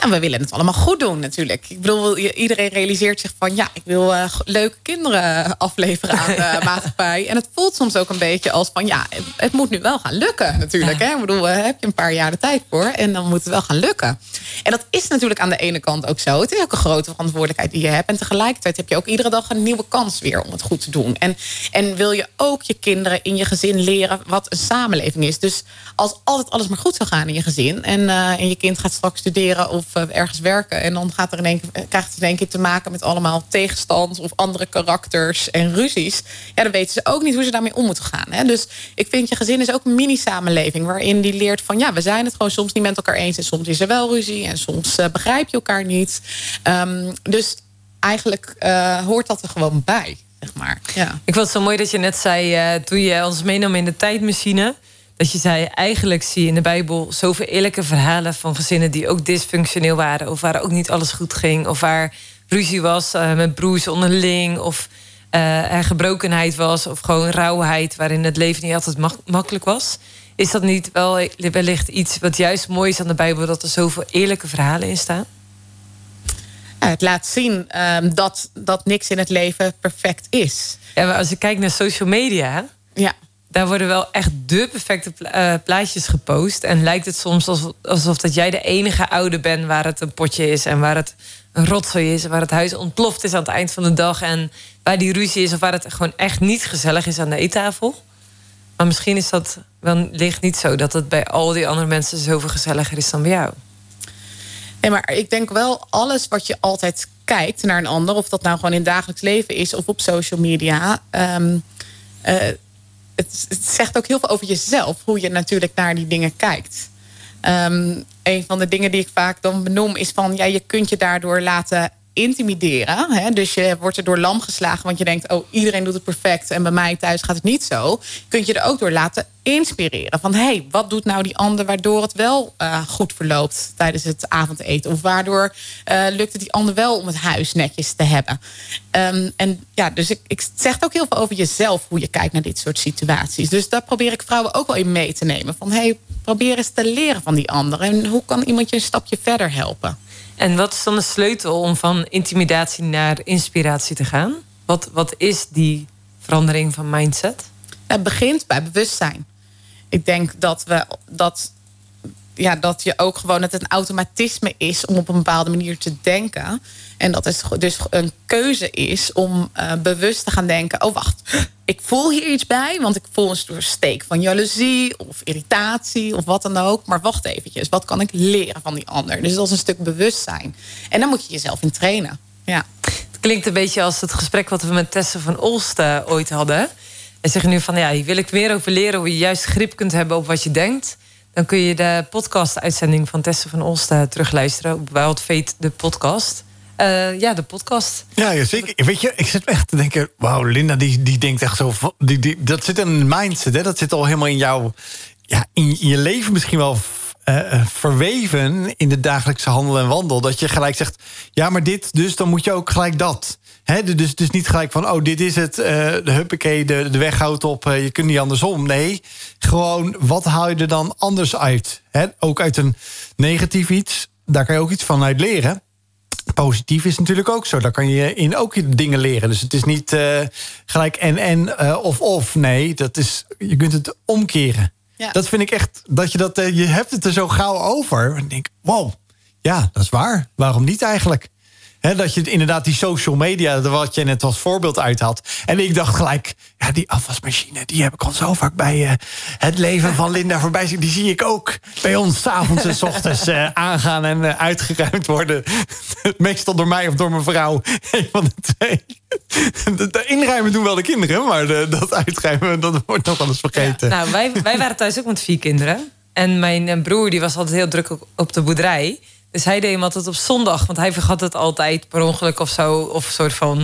Speaker 3: Nou, we willen het allemaal goed doen natuurlijk. Ik bedoel, iedereen realiseert zich van... ja, ik wil eh, leuke kinderen afleveren aan de maatschappij. En het voelt soms ook een beetje als van... ja, het, het moet nu wel gaan lukken natuurlijk. Hè? Ik bedoel, daar heb je een paar jaar de tijd voor. En dan moet het wel gaan lukken. En dat is natuurlijk aan de ene kant ook zo. Het is ook een grote verantwoordelijkheid die je hebt. En tegelijkertijd heb je ook iedere dag een nieuwe kans weer om het goed te doen. En, en wil je ook je kinderen in je gezin leren wat een samenleving is. Dus als altijd alles maar goed zou gaan in je gezin... en, eh, en je kind gaat straks studeren of eh, ergens werken... en dan gaat er in één keer, krijgt het in één keer te maken met allemaal tegenstand... of andere karakters en ruzies... ja, dan weten ze ook niet hoe ze daarmee om moeten gaan. Hè? Dus ik vind je gezin is ook een mini-samenleving... waarin die leert van ja, we zijn het gewoon soms niet met elkaar eens... en soms is er wel ruzie en soms eh, begrijp je elkaar niet. Ehm, dus eigenlijk eh, hoort dat er gewoon bij, zeg maar. Ja.
Speaker 2: Ik vond het zo mooi dat je net zei, eh, toen je ons meenam in de tijdmachine... dat je zei, eigenlijk zie je in de Bijbel zoveel eerlijke verhalen... van gezinnen die ook dysfunctioneel waren... of waar ook niet alles goed ging... of waar ruzie was eh, met broers onderling... of eh, er gebrokenheid was of gewoon rauwheid... waarin het leven niet altijd mak- makkelijk was. Is dat niet wel wellicht iets wat juist mooi is aan de Bijbel... dat er zoveel eerlijke verhalen in staan?
Speaker 3: Het laat zien ehm, dat, dat niks in het leven perfect is.
Speaker 2: Ja, maar als je kijkt naar social media...
Speaker 3: Ja.
Speaker 2: Daar worden wel echt de perfecte pla- eh, plaatjes gepost. En lijkt het soms alsof, alsof dat jij de enige oude bent waar het een potje is en waar het een rotzooi is. En waar het huis ontploft is aan het eind van de dag. En waar die ruzie is of waar het gewoon echt niet gezellig is aan de eettafel. Maar misschien is dat wellicht niet zo dat het bij al die andere mensen zoveel gezelliger is dan bij jou.
Speaker 3: Nee, maar ik denk wel alles wat je altijd kijkt naar een ander, of dat nou gewoon in het dagelijks leven is of op social media. ehm, eh, het, zegt ook heel veel over jezelf, hoe je natuurlijk naar die dingen kijkt. Ehm, een van de dingen die ik vaak dan benoem is van ja, je kunt je daardoor laten intimideren. Hè? Dus je wordt er door lam geslagen, want je denkt, oh, iedereen doet het perfect en bij mij thuis gaat het niet zo. Kunt je er ook door laten inspireren. Van hé, hey, wat doet nou die ander waardoor het wel eh, goed verloopt tijdens het avondeten? Of waardoor eh, lukt het die ander wel om het huis netjes te hebben? Ehm, en ja, dus ik, ik zegt ook heel veel over jezelf hoe je kijkt naar dit soort situaties. Dus daar probeer ik vrouwen ook wel in mee te nemen. Van hé, hey, probeer eens te leren van die ander. En hoe kan iemand je een stapje verder helpen?
Speaker 2: En wat is dan de sleutel om van intimidatie naar inspiratie te gaan? Wat, wat is die verandering van mindset?
Speaker 3: Het begint bij bewustzijn. Ik denk dat we dat, ja, dat je ook gewoon dat het een automatisme is om op een bepaalde manier te denken. En dat het dus een keuze is om uh, bewust te gaan denken: oh wacht, ik voel hier iets bij, want ik voel een steek van jaloezie of irritatie of wat dan ook. Maar wacht eventjes, wat kan ik leren van die ander? Dus dat is een stuk bewustzijn. En dan moet je jezelf in trainen. Ja.
Speaker 2: Het klinkt een beetje als het gesprek wat we met Tessa van Olst uh, ooit hadden. En zeggen nu van ja, hier wil ik meer over leren hoe je juist grip kunt hebben op wat je denkt. Dan kun je de podcast-uitzending van Tessa van Olst uh, terugluisteren op Wild Fate, de podcast. Uh, ja, de podcast.
Speaker 1: Ja, ja, zeker. Weet je, ik zit echt te denken... wauw, Linda, die, die denkt echt zo... Die, die, dat zit in een mindset, hè? Dat zit al helemaal in jouw... Ja, in, je leven misschien wel uh, verweven... in de dagelijkse handel en wandel. Dat je gelijk zegt, ja, maar dit, dus dan moet je ook gelijk dat. He, dus, dus niet gelijk van, oh, dit is het, uh, de huppakee, de, de weg houdt op... Uh, je kunt niet andersom. Nee, gewoon, wat haal je er dan anders uit? He, ook uit een negatief iets, daar kan je ook iets van uit leren positief is natuurlijk ook zo. Daar kan je in ook dingen leren. Dus het is niet uh, gelijk en en of of. Nee, dat is, je kunt het omkeren. Ja. Dat vind ik echt, dat je dat, je hebt het er zo gauw over. En ik denk, wow, ja, dat is waar. Waarom niet eigenlijk? Dat je inderdaad die social media, wat je net als voorbeeld uit had. En ik dacht gelijk, ja, die afwasmachine, die heb ik al zo vaak bij uh, het leven van Linda voorbij zien. Die zie ik ook bij ons s'avonds en s ochtends uh, aangaan en uh, uitgeruimd worden. Meestal door mij of door mijn vrouw. Een van de twee. De inruimen doen wel de kinderen, maar de, dat uitruimen, dat wordt nog eens vergeten.
Speaker 2: Nou, wij, wij waren thuis ook met vier kinderen. En mijn broer die was altijd heel druk op de boerderij. Dus hij deed hem altijd op zondag, want hij vergat het altijd per ongeluk of zo. Of een soort van,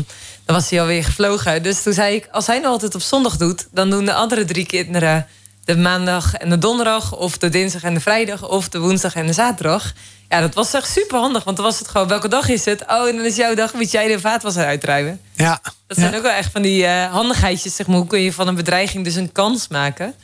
Speaker 2: dan was hij alweer gevlogen. Dus toen zei ik, als hij nou altijd op zondag doet... dan doen de andere drie kinderen de maandag en de donderdag, of de dinsdag en de vrijdag, of de woensdag en de zaterdag. Ja, dat was echt super handig, want dan was het gewoon welke dag is het? Oh, en dan is jouw dag, moet jij de vaatwasser uitruimen.
Speaker 1: Ja.
Speaker 2: Dat zijn
Speaker 1: ja.
Speaker 2: ook wel echt van die eh, handigheidjes, zeg maar. Hoe kun je van een bedreiging dus een kans maken?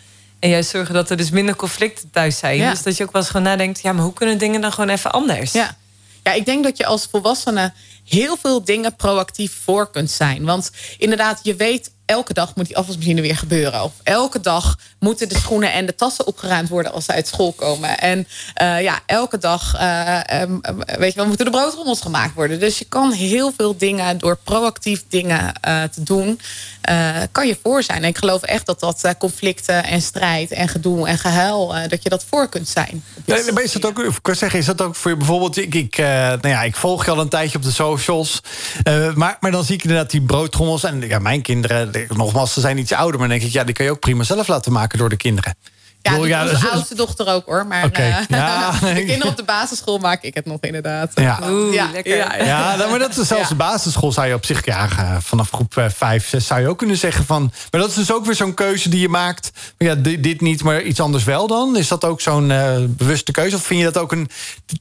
Speaker 2: En juist zorgen dat er dus minder conflicten thuis zijn.
Speaker 3: Ja.
Speaker 2: Dus dat je ook wel eens gewoon nadenkt... ja, maar hoe kunnen dingen dan gewoon even anders?
Speaker 3: Ja. ja, ik denk dat je als volwassene heel veel dingen proactief voor kunt zijn. Want inderdaad, je weet elke dag moet die afwasmachine weer gebeuren. Of elke dag moeten de schoenen en de tassen opgeruimd worden als ze uit school komen. En eh, ja, elke dag eh, em, em, weet je wel, moeten de broodrommels gemaakt worden. Dus je kan heel veel dingen door proactief dingen eh, te doen, eh, kan je voor zijn. En ik geloof echt dat dat eh, conflicten en strijd en gedoe en gehuil, eh, dat je dat voor kunt zijn.
Speaker 1: Nee, maar is dat ook, ik kan zeggen, is dat ook voor je bijvoorbeeld? Ik, ik, eh, nou ja, ik volg je al een tijdje op de socials. eh, maar, maar dan zie ik inderdaad die broodtrommels. En ja, mijn kinderen, de- nogmaals, ze zijn iets ouder. Maar dan denk ik, ja, die kan je ook prima zelf laten maken door de kinderen.
Speaker 3: Ja, dat onze
Speaker 1: is-
Speaker 3: oudste dochter ook hoor. Maar eh,
Speaker 1: ja.
Speaker 3: de kinderen op de basisschool maak ik het nog inderdaad.
Speaker 1: Ja.
Speaker 2: Oeh,
Speaker 3: ja,
Speaker 2: lekker.
Speaker 3: ja, ja.
Speaker 1: Ja, nou, maar dat is zelfs
Speaker 3: Ja.
Speaker 1: de basisschool zou je op zich, ja, eh, vanaf groep 5, 6 zou je ook kunnen zeggen van. Maar dat is dus ook weer zo'n keuze die je maakt. Maar ja, dit, dit niet, maar iets anders wel dan. Is dat ook zo'n eh, bewuste keuze? Of vind je dat ook een.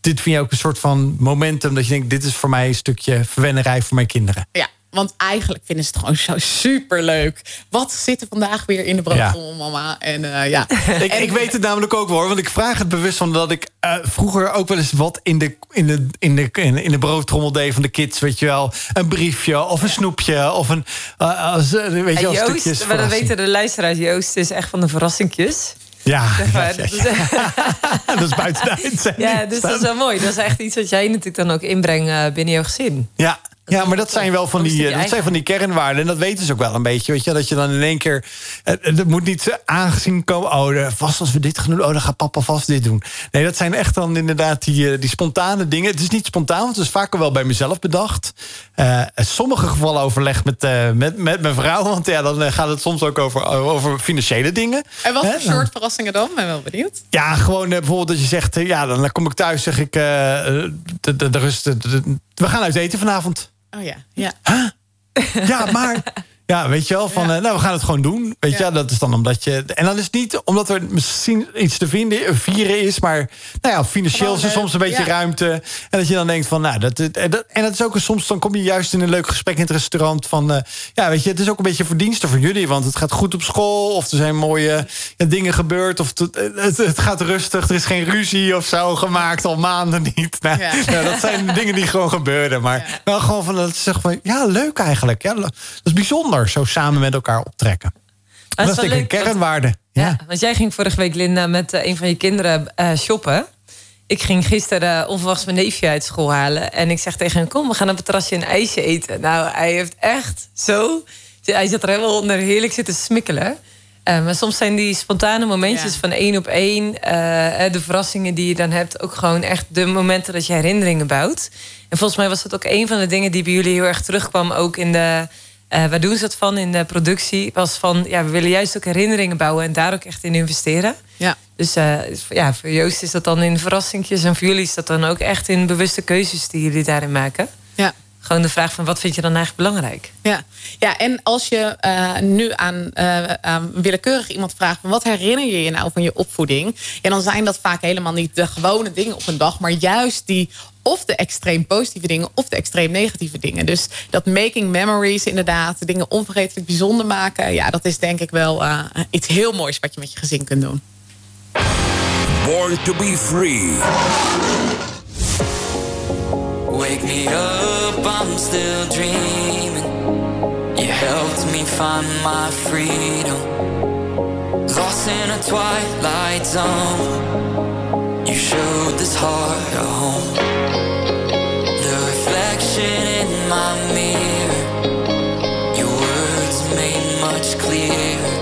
Speaker 1: Dit vind je ook een soort van momentum dat je denkt: dit is voor mij een stukje verwennerij voor mijn kinderen?
Speaker 3: Ja, want eigenlijk vinden ze het gewoon zo superleuk. Wat zit er vandaag weer in de broodtrommel, mama? En eh, ja.
Speaker 1: Ik,
Speaker 3: En-
Speaker 1: ik weet het namelijk ook wel, hoor, want ik vraag het bewust van dat ik eh, vroeger ook wel eens wat in de, in, de, in, de, in, de- in de broodtrommel deed van de kids, weet je wel. Een briefje of een snoepje of een. eh, als, weet je
Speaker 2: En
Speaker 1: wel, stukjes.
Speaker 2: Joost, maar dat
Speaker 1: verrassing.
Speaker 2: weten de luisteraars... Joost is echt van de verrassingjes.
Speaker 1: Ja,
Speaker 2: Zeg
Speaker 1: ja,
Speaker 2: maar.
Speaker 1: ja,
Speaker 2: Dat
Speaker 1: ja.
Speaker 2: is-
Speaker 1: dat is buiten de uitzending.
Speaker 2: Ja, dus dat is wel mooi. Dat is echt iets wat jij natuurlijk dan ook inbrengt binnen jouw gezin.
Speaker 1: Ja. Ja, maar dat zijn wel van
Speaker 2: Dat
Speaker 1: die,
Speaker 2: die
Speaker 1: eh, dat zijn van die kernwaarden. En dat weten ze ook wel een beetje. Weet je, dat je dan in één keer. eh, Het moet niet aangezien komen. Oh, eh, vast als we dit gaan doen. Oh, dan gaat papa vast dit doen. Nee, dat zijn echt dan inderdaad die, eh, die spontane dingen. Het is niet spontaan, want het is vaker wel bij mezelf bedacht. Eh, sommige gevallen overleg met, eh, met, met mijn vrouw. Want ja, dan eh, gaat het soms ook over, over financiële dingen.
Speaker 3: En wat voor soort verrassingen dan? Ben wel benieuwd.
Speaker 1: Ja, gewoon eh, bijvoorbeeld dat je zegt... eh, ja, dan kom ik thuis, zeg ik... eh, eh, de, de, de rust, de- de- we gaan uit eten vanavond.
Speaker 3: Oh ja, ja.
Speaker 1: Ja, maar... Ja, weet je wel, van
Speaker 3: Ja.
Speaker 1: eh, nou, we gaan het gewoon doen. Weet je,
Speaker 3: Ja.
Speaker 1: dat is dan omdat je. En dan is het niet omdat er misschien iets te vinden, eh, vieren is, maar nou ja, financieel
Speaker 3: Gewoon,
Speaker 1: is er
Speaker 3: eh,
Speaker 1: soms een beetje
Speaker 3: ja.
Speaker 1: ruimte. En dat je dan denkt van, nou, dat, dat, dat- en dat is ook soms, dan kom je juist in een leuk gesprek in het restaurant van, eh, ja, weet je, het is ook een beetje verdienste voor jullie, want het gaat goed op school, of er zijn mooie dingen gebeurd, of het, het, het gaat rustig, er is geen ruzie of zo gemaakt al maanden niet. Nou,
Speaker 3: Ja.
Speaker 1: nou, dat zijn dingen die gewoon gebeuren, maar wel gewoon van dat ze zeggen van, ja, leuk eigenlijk. Ja, dat is bijzonder, zo samen met elkaar optrekken. Dat, is
Speaker 2: wel
Speaker 1: denk ik een
Speaker 2: leuk, want-
Speaker 1: kernwaarde. Ja.
Speaker 2: Ja. want jij ging vorige week, Linda, met eh, een van je kinderen eh, shoppen. Ik ging gisteren uh, onverwachts mijn neefje uit school halen. En ik zeg tegen hem, kom, we gaan op het terrasje een ijsje eten. Nou, hij heeft echt zo... Hij zat er helemaal onder heerlijk zitten smikkelen. Eh, maar soms zijn die spontane momentjes
Speaker 3: Ja.
Speaker 2: van één op één... eh, eh, de verrassingen die je dan hebt... ook gewoon echt de momenten dat je herinneringen bouwt. En volgens mij was dat ook een van de dingen... die bij jullie heel erg terugkwam, ook in de... eh waar doen ze het van in de productie? Was van, ja, we willen juist ook herinneringen bouwen... en daar ook echt in investeren.
Speaker 3: Ja.
Speaker 2: Dus eh, ja, voor Joost is dat dan in verrassingjes... en voor jullie is dat dan ook echt in bewuste keuzes... die jullie daarin maken.
Speaker 3: Ja.
Speaker 2: Gewoon de vraag van, wat vind je dan eigenlijk belangrijk?
Speaker 3: Ja. ja, en als je eh, nu aan, aan willekeurig iemand vraagt... van wat herinner je je nou van je opvoeding? Ja, dan zijn dat vaak helemaal niet de gewone dingen op een dag... maar juist die of de extreem positieve dingen of de extreem negatieve dingen. Dus dat making memories inderdaad, de dingen onvergetelijk bijzonder maken... ja, dat is denk ik wel eh, iets heel moois wat je met je gezin kunt doen.
Speaker 4: Born to be free.
Speaker 5: Wake me up, I'm still dreaming. You helped me find my freedom. Lost in a twilight zone. You showed this heart a home. The reflection in my mirror. Your words made much clearer.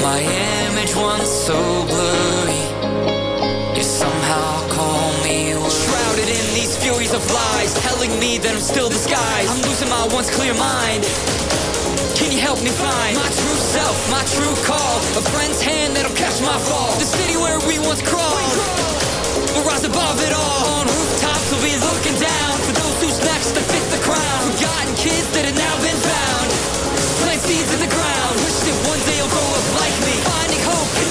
Speaker 5: My image once so blurry. You somehow call me. Shrouded in these furies of lies, telling me that I'm still disguised. I'm losing my once clear mind. Can you help me find my true self, my true call? A friend's hand that'll catch my fall. The city where we once crawled. We'll rise above it all. On rooftops, we'll be looking down for those who's next to fit the crown. Forgotten kids that have now been found. Plant seeds in the ground. Wish that one day you'll grow up like me. Finding hope in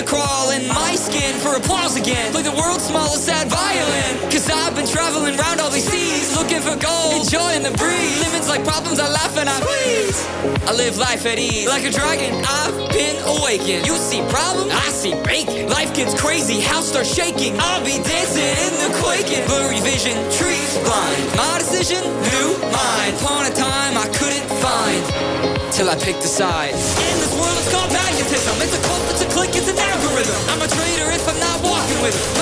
Speaker 5: skin for applause again. Play the world's smallest sad violin. Cause I've been traveling around all these seas, looking for gold, enjoying the breeze. Limits like problems, I laugh and I squeeze. I live life at ease. Like a dragon, I've been awakened. You see problems, I see bacon. Life gets crazy, house starts shaking. I'll be dancing in the quaking. Blurry vision, trees blind. My decision, new mind. Upon a time I couldn't find. Till I picked a side. In this world, it's called magnetism. Thank you.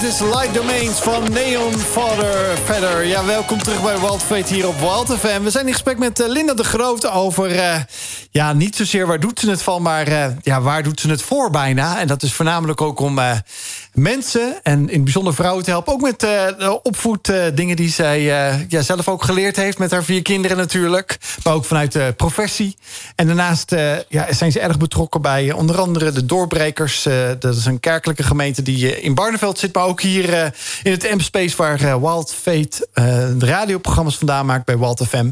Speaker 1: Dit is Light Domains van Neon Father Feather. Ja, welkom terug bij Wild hier op Wild. We zijn in gesprek met eh, Linda de Groot over... eh, ja, niet zozeer waar doet ze het van, maar eh, ja, waar doet ze het voor bijna. En dat is voornamelijk ook om mensen en in het bijzonder vrouwen te helpen. Ook met eh, de opvoeddingen die zij eh, ja, zelf ook geleerd heeft... met haar vier kinderen natuurlijk, maar ook vanuit de professie. En daarnaast eh, ja, zijn ze erg betrokken bij eh, onder andere de Doorbrekers. Eh, dat is een kerkelijke gemeente die eh, in Barneveld zit... maar ook hier eh, in het M-Space waar eh, Wild Fate eh, de radioprogramma's vandaan maakt bij Wild FM.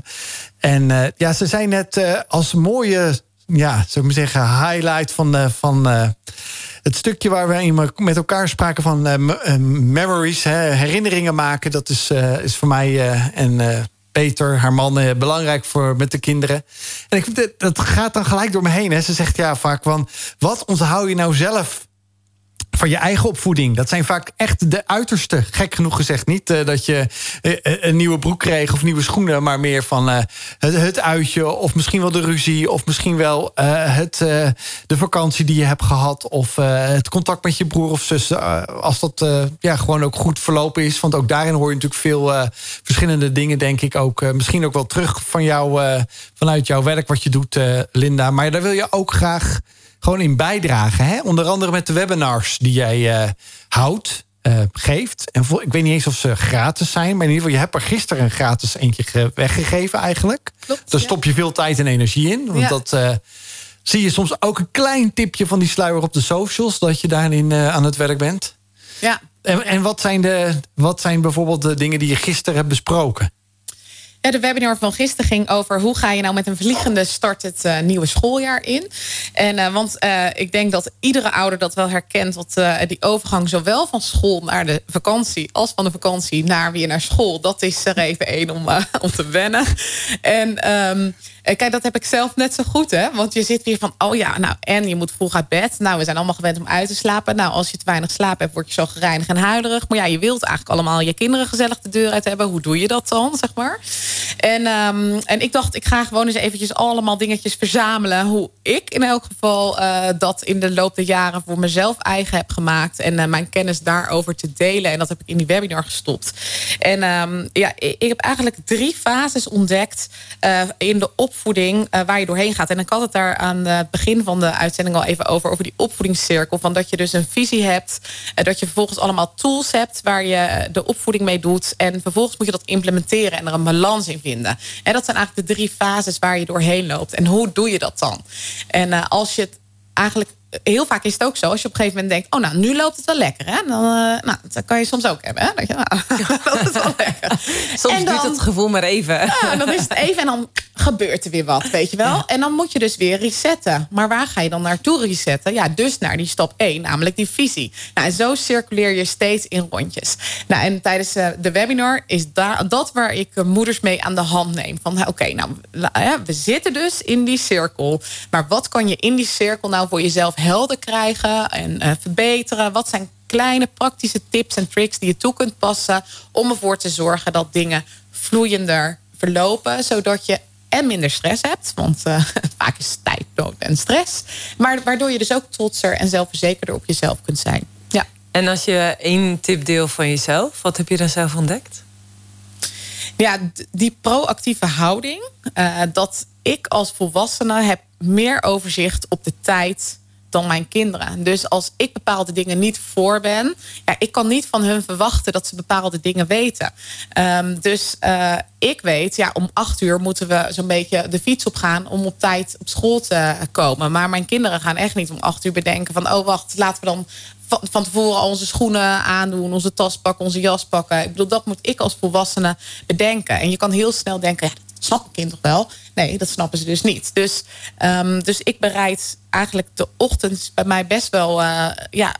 Speaker 1: En eh, ja, ze zijn net eh, als mooie, ja, zou ik maar zeggen, highlight van, eh, van eh, het stukje waar we met elkaar spraken van eh, eh, memories, hè, herinneringen maken. Dat is, eh, is voor mij en Peter, haar man, belangrijk voor met de kinderen. En ik, dat gaat dan gelijk door me heen. Hè. Ze zegt ja vaak van, wat onthoud je nou zelf van je eigen opvoeding. Dat zijn vaak echt de uiterste. Gek genoeg gezegd. Niet eh, dat je eh, eh, een nieuwe broek kreeg of nieuwe schoenen... maar meer van het, het uitje of misschien wel de ruzie... of misschien wel het, de vakantie die je hebt gehad... of het contact met je broer of zus. als dat ja, gewoon ook goed verlopen is. Want ook daarin hoor je natuurlijk veel verschillende dingen... denk ik ook misschien ook wel terug van jou, vanuit jouw werk wat je doet, Linda. Maar daar wil je ook graag gewoon in bijdragen. Hè? Onder andere met de webinars die jij eh, houdt, eh, geeft. En ik weet niet eens of ze gratis zijn, maar in ieder geval, je hebt er gisteren een gratis eentje ge- weggegeven eigenlijk.
Speaker 3: Klopt,
Speaker 1: Daar
Speaker 3: ja.
Speaker 1: stop je veel tijd en energie in. Want
Speaker 3: Ja.
Speaker 1: dat eh, zie je soms ook een klein tipje van die sluier op de socials, dat je daarin aan het werk bent.
Speaker 3: Ja,
Speaker 1: En, en wat, zijn de, wat zijn bijvoorbeeld de dingen die je gisteren hebt besproken?
Speaker 3: De webinar van gisteren ging over hoe ga je nou met een vliegende start het eh, nieuwe schooljaar in. En eh, want eh, ik denk dat iedere ouder dat wel herkent, dat die overgang zowel van school naar de vakantie als van de vakantie naar weer naar school, dat is er even één om, om te wennen. En ehm, eh, kijk, dat heb ik zelf net zo goed, hè? Want je zit weer van, oh ja, nou en je moet vroeg uit bed. Nou, we zijn allemaal gewend om uit te slapen. Nou, als je te weinig slaap hebt, word je zo gereinigd en huilerig. Maar ja, je wilt eigenlijk allemaal je kinderen gezellig de deur uit hebben. Hoe doe je dat dan, zeg maar? En, ehm, en ik dacht, ik ga gewoon eens eventjes allemaal dingetjes verzamelen. Hoe ik in elk geval eh, dat in de loop der jaren voor mezelf eigen heb gemaakt. En eh, mijn kennis daarover te delen. En dat heb ik in die webinar gestopt. En ehm, ja, ik, heb eigenlijk drie fases ontdekt eh, in de opvoeding eh, waar je doorheen gaat. En ik had het daar aan het begin van de uitzending al even over. Over die opvoedingscirkel. Van dat je dus een visie hebt. en dat je vervolgens allemaal tools hebt waar je de opvoeding mee doet. En vervolgens moet je dat implementeren en er een balans in vinden. En dat zijn eigenlijk de drie fases waar je doorheen loopt. En hoe doe je dat dan? En als je het eigenlijk heel vaak is het ook zo, als je op een gegeven moment denkt: Oh, nou, nu loopt het wel lekker. Hè? Dan, uh, nou, dat kan je soms ook hebben. Hè? Dat je, nou, loopt het wel lekker.
Speaker 2: Soms en dan, duurt het gevoel maar even.
Speaker 3: Ja, dan is het even en dan gebeurt er weer wat, weet je wel. En dan moet je dus weer resetten. Maar waar ga je dan naartoe resetten? Ja, dus naar die stap 1, namelijk die visie. Nou, en zo circuleer je steeds in rondjes. Nou, en tijdens uh, de webinar is daar, dat waar ik uh, moeders mee aan de hand neem. Van oké, okay, nou, we zitten dus in die cirkel. Maar wat kan je in die cirkel nou voor jezelf helder krijgen en uh, verbeteren? Wat zijn kleine praktische tips en tricks die je toe kunt passen om ervoor te zorgen dat dingen vloeiender verlopen, zodat je en minder stress hebt, want uh, vaak is tijd dood en stress, maar waardoor je dus ook trotser en zelfverzekerder op jezelf kunt zijn. Ja.
Speaker 2: En als je één tip deelt van jezelf, wat heb je dan zelf ontdekt?
Speaker 3: Ja, die proactieve houding, uh, dat ik als volwassene heb meer overzicht op de tijd dan mijn kinderen. Dus als ik bepaalde dingen niet voor ben, ja, ik kan niet van hun verwachten dat ze bepaalde dingen weten. Um, dus uh, ik weet, ja, om acht uur moeten we zo'n beetje de fiets op gaan om op tijd op school te komen. Maar mijn kinderen gaan echt niet om acht uur bedenken van, oh wacht, laten we dan van, van tevoren al onze schoenen aandoen, onze tas pakken, onze jas pakken. Ik bedoel, dat moet ik als volwassene bedenken. En je kan heel snel denken, snapt een kind toch wel? Nee, dat snappen ze dus niet. Dus, um, dus ik bereid eigenlijk de ochtend bij mij best wel uh, ja,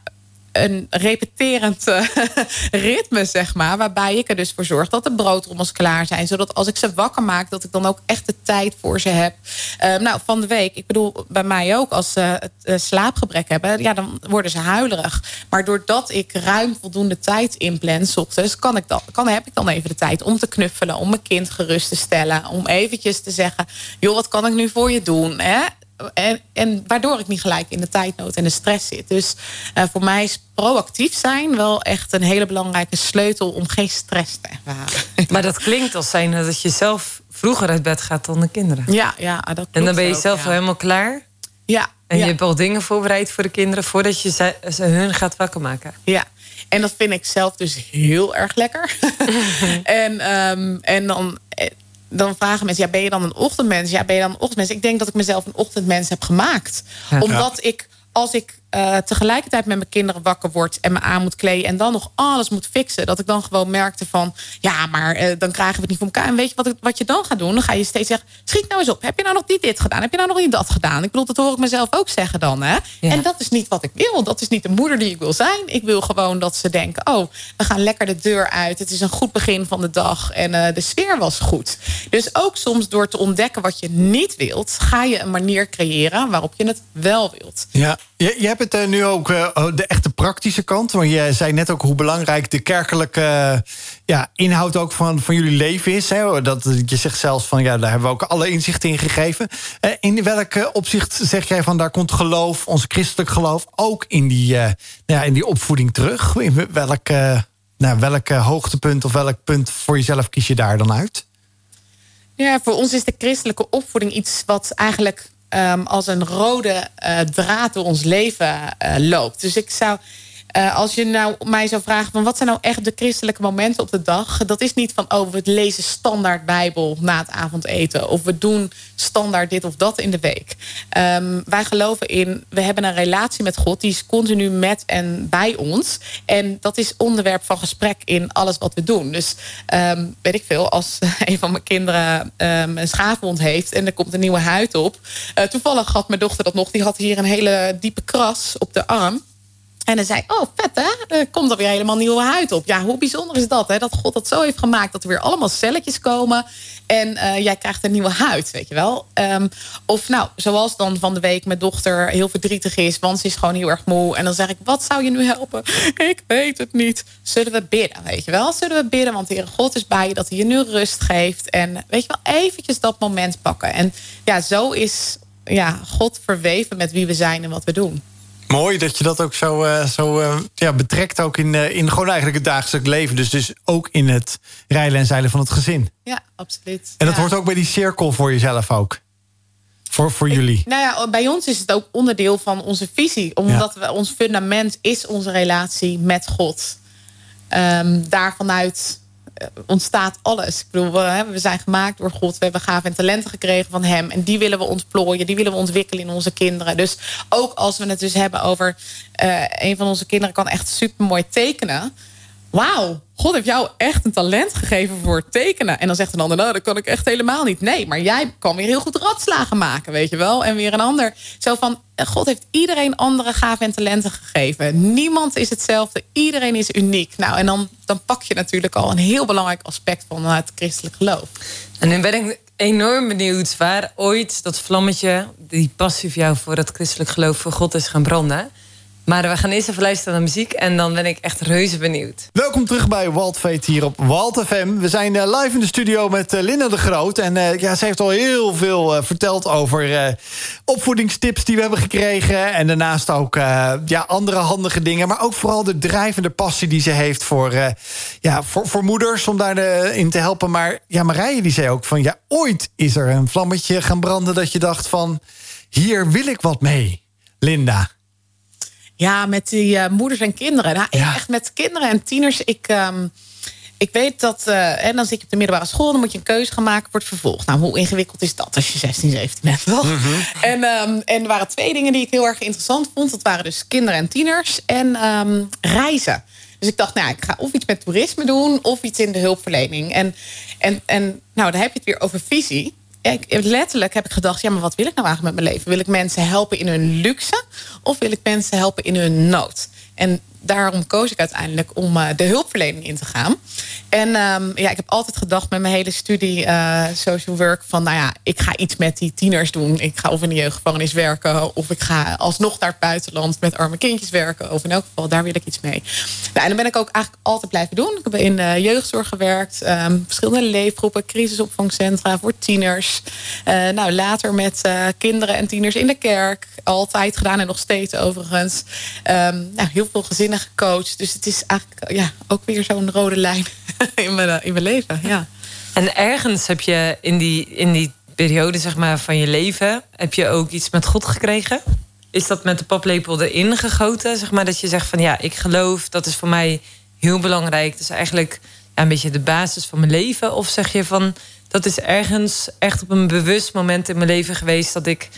Speaker 3: een repeterend uh, ritme, zeg maar. Waarbij ik er dus voor zorg dat de broodrommels klaar zijn. Zodat als ik ze wakker maak, dat ik dan ook echt de tijd voor ze heb. Uh, nou, van de week, ik bedoel, bij mij ook, als ze uh, slaapgebrek hebben, ja, dan worden ze huilerig. Maar doordat ik ruim voldoende tijd inplan, s ochtends, kan ik dan, kan, heb ik dan even de tijd om te knuffelen, om mijn kind gerust te stellen. Om eventjes te zeggen, joh, wat kan ik nu voor je doen? Hè? En, en, waardoor ik niet gelijk in de tijdnood en de stress zit. Dus uh, voor mij is proactief zijn wel echt een hele belangrijke sleutel om geen stress te ervaren.
Speaker 2: Maar dat klinkt als zijn dat je zelf vroeger uit bed gaat dan de kinderen.
Speaker 3: Ja, ja dat
Speaker 2: En dan ben je
Speaker 3: ook,
Speaker 2: zelf
Speaker 3: ja.
Speaker 2: al helemaal klaar.
Speaker 3: Ja.
Speaker 2: En
Speaker 3: ja.
Speaker 2: je hebt al dingen voorbereid voor de kinderen voordat je ze, ze hun gaat wakker maken.
Speaker 3: Ja. En dat vind ik zelf dus heel erg lekker. en, um, en dan dan vragen mensen, ja, ben je dan een ochtendmens? Ja, ben je dan een ochtendmens? Ik denk dat ik mezelf een ochtendmens heb gemaakt. Ja. Omdat ik, als ik uh, tegelijkertijd met mijn kinderen wakker word... en me aan moet kleden en dan nog alles moet fixen... dat ik dan gewoon merkte van... ja, maar uh, dan krijgen we het niet voor elkaar. En weet je wat, wat je dan gaat doen? Dan ga je steeds zeggen, schiet nou eens op. Heb je nou nog niet dit gedaan? Heb je nou nog niet dat gedaan? Ik bedoel, dat hoor ik mezelf ook zeggen dan. Hè? Ja. En dat is niet wat ik wil. Dat is niet de moeder die ik wil zijn. Ik wil gewoon dat ze denken... oh, we gaan lekker de deur uit. Het is een goed begin van de dag. En uh, de sfeer was goed. Dus ook soms door te ontdekken wat je niet wilt... ga je een manier creëren waarop je het wel wilt.
Speaker 1: Ja, je, hebt het uh, nu ook uh, de echte praktische kant. Want je zei net ook hoe belangrijk de kerkelijke ja, inhoud ook van, van jullie leven is. Hè? Dat, je zegt zelfs van ja, daar hebben we ook alle inzichten in gegeven. Uh, in welk opzicht zeg jij van daar komt geloof, ons christelijk geloof, ook in die, nou ja, in die opvoeding terug? In welk, nou, welk hoogtepunt of welk punt voor jezelf kies je daar dan uit?
Speaker 3: Ja, voor ons is de christelijke opvoeding iets wat eigenlijk um, als een rode uh, draad door ons leven uh, loopt. Dus ik zou, uh, als je nou mij zou vragen van wat zijn nou echt de christelijke momenten op de dag, dat is niet van oh we lezen standaard Bijbel na het avondeten of we doen standaard dit of dat in de week. Um, wij geloven in, we hebben een relatie met God die is continu met en bij ons en dat is onderwerp van gesprek in alles wat we doen. Dus um, weet ik veel, als een van mijn kinderen een schaafwond heeft en er komt een nieuwe huid op. Uh, toevallig had mijn dochter dat nog, die had hier een hele diepe kras op de arm. En dan zei oh vet hè, er komt er weer helemaal nieuwe huid op. Ja, hoe bijzonder is dat hè, dat God dat zo heeft gemaakt... dat er weer allemaal celletjes komen en uh, jij krijgt een nieuwe huid, weet je wel. Um, of nou, zoals dan van de week mijn dochter heel verdrietig is... want ze is gewoon heel erg moe. En dan zeg ik, wat zou je nu helpen? Ik weet het niet. Zullen we bidden, weet je wel? Zullen we bidden, want de God is bij je... dat hij je nu rust geeft. En weet je wel, eventjes dat moment pakken. En ja, zo is ja, God verweven met wie we zijn en wat we doen.
Speaker 1: Mooi dat je dat ook zo, uh, zo uh, ja, betrekt, ook in, uh, in gewoon eigenlijk het dagelijks leven. Dus, dus ook in het rijlen en zeilen van het gezin.
Speaker 3: Ja, absoluut.
Speaker 1: En dat
Speaker 3: ja.
Speaker 1: hoort ook bij die cirkel voor jezelf ook. Voor, voor jullie.
Speaker 3: Ik, nou ja, bij ons is het ook onderdeel van onze visie. Omdat ja. we, ons fundament is onze relatie met God. Um, daar vanuit ontstaat alles. Ik bedoel, we, we zijn gemaakt door God. We hebben gaven en talenten gekregen van hem. En die willen we ontplooien. Die willen we ontwikkelen in onze kinderen. Dus ook als we het dus hebben over... Uh, een van onze kinderen kan echt super mooi tekenen wauw, God heeft jou echt een talent gegeven voor tekenen. En dan zegt een ander, nou, dat kan ik echt helemaal niet. Nee, maar jij kan weer heel goed ratslagen maken, weet je wel. En weer een ander. Zo van, God heeft iedereen andere gaven en talenten gegeven. Niemand is hetzelfde, iedereen is uniek. Nou, en dan, dan pak je natuurlijk al een heel belangrijk aspect van het christelijk geloof.
Speaker 2: En nu ben ik enorm benieuwd waar ooit dat vlammetje, die passie voor jou voor het christelijk geloof voor God is gaan branden. Maar we gaan eerst even luisteren naar muziek en dan ben ik echt reuze benieuwd.
Speaker 1: Welkom terug bij Walt Veet hier op Walt FM. We zijn uh, live in de studio met uh, Linda de Groot. En uh, ja, ze heeft al heel veel verteld over opvoedingstips die we hebben gekregen. En daarnaast ook ja, andere handige dingen. Maar ook vooral de drijvende passie die ze heeft voor, ja, voor, voor moeders om daarin te helpen. Maar ja, Marije die zei ook van ja, ooit is er een vlammetje gaan branden dat je dacht van hier wil ik wat mee. Linda.
Speaker 3: Ja, met die uh, moeders en kinderen. Nou, ja. Echt met kinderen en tieners. Ik, um, ik weet dat, uh, en dan zit je op de middelbare school, dan moet je een keuze gaan maken voor het vervolg. Nou, hoe ingewikkeld is dat als je 16, 17 bent, toch? Mm -hmm. en, um, en er waren twee dingen die ik heel erg interessant vond. Dat waren dus kinderen en tieners en um, reizen. Dus ik dacht, nou, ik ga of iets met toerisme doen of iets in de hulpverlening. En, en, en nou, dan heb je het weer over visie ik, letterlijk heb ik gedacht, ja, maar wat wil ik nou eigenlijk met mijn leven? Wil ik mensen helpen in hun luxe of wil ik mensen helpen in hun nood? En daarom koos ik uiteindelijk om uh, de hulpverlening in te gaan. En um, ja, ik heb altijd gedacht met mijn hele studie uh, social work... van nou ja, ik ga iets met die tieners doen. Ik ga of in de jeugdgevangenis werken... of ik ga alsnog naar het buitenland met arme kindjes werken. Of in elk geval, daar wil ik iets mee. Nou, en dan ben ik ook eigenlijk altijd blijven doen. Ik heb in de jeugdzorg gewerkt. Um, verschillende leefgroepen, crisisopvangcentra voor tieners. Nou, later met kinderen en tieners in de kerk. Altijd gedaan en nog steeds overigens. Um, nou, heel veel gezinnen gecoacht. Dus het is eigenlijk ja, ook weer zo'n rode lijn in mijn, in mijn leven. Ja.
Speaker 2: En ergens heb je in die, in die periode zeg maar, van je leven... heb je ook iets met God gekregen? Is dat met de paplepel erin gegoten? Zeg maar, dat je zegt van ja, ik geloof, dat is voor mij heel belangrijk. Dat is eigenlijk een beetje de basis van mijn leven. Of zeg je van, dat is ergens echt op een bewust moment in mijn leven geweest... dat ik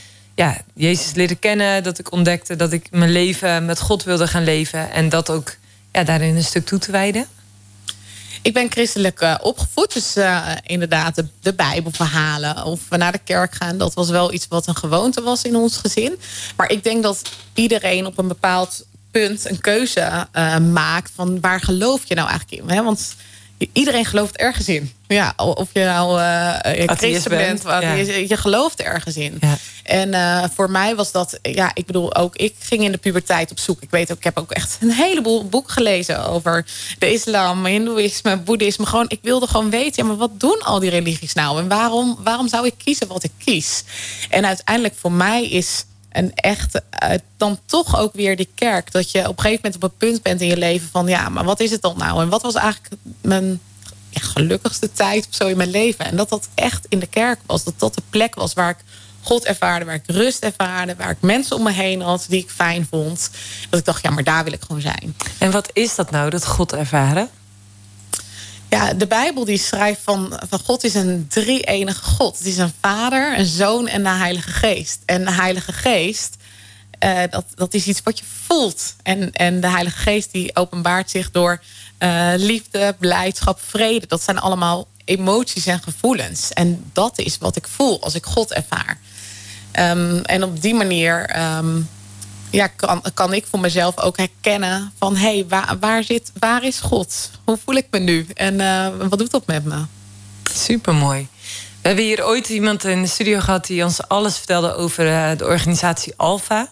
Speaker 2: ja, Jezus leren kennen. Dat ik ontdekte dat ik mijn leven met God wilde gaan leven. En dat ook ja, daarin een stuk toe te wijden.
Speaker 3: Ik ben christelijk uh, opgevoed. Dus uh, inderdaad de, Bijbelverhalen. Of we naar de kerk gaan. Dat was wel iets wat een gewoonte was in ons gezin. Maar ik denk dat iedereen op een bepaald punt een keuze uh, maakt. Van waar geloof je nou eigenlijk in? Hè? Want iedereen gelooft ergens in. Ja, of je nou uh, christen bent, ja. je, je, gelooft ergens in. Ja. En uh, voor mij was dat, ja, ik bedoel, ook ik ging in de puberteit op zoek. Ik weet ook, ik heb ook echt een heleboel boeken gelezen over de islam, hindoeïsme, boeddhisme. Gewoon, ik wilde gewoon weten, ja, maar wat doen al die religies nou? En waarom, waarom zou ik kiezen wat ik kies? En uiteindelijk voor mij is een echt uh, dan toch ook weer die kerk. Dat je op een gegeven moment op een punt bent in je leven van ja, maar wat is het dan nou? En wat was eigenlijk mijn gelukkigste tijd of zo in mijn leven? En dat dat echt in de kerk was. Dat dat de plek was waar ik God ervaarde, waar ik rust ervaarde, waar ik mensen om me heen had die ik fijn vond. Dat ik dacht, ja, maar daar wil ik gewoon zijn.
Speaker 2: En wat is dat nou, dat God ervaren?
Speaker 3: Ja, de Bijbel die schrijft van, van God is een drie-enige God. Het is een vader, een zoon en de heilige geest. En de heilige geest, uh, dat, dat is iets wat je voelt. En, en de heilige geest die openbaart zich door uh, liefde, blijdschap, vrede. Dat zijn allemaal emoties en gevoelens. En dat is wat ik voel als ik God ervaar. Um, en op die manier um, ja, kan, kan ik voor mezelf ook herkennen van hé, hey, waar, waar, zit, waar is God? Hoe voel ik me nu? En uh, wat doet dat met me?
Speaker 2: Supermooi. We hebben hier ooit iemand in de studio gehad die ons alles vertelde over uh, de organisatie Alpha.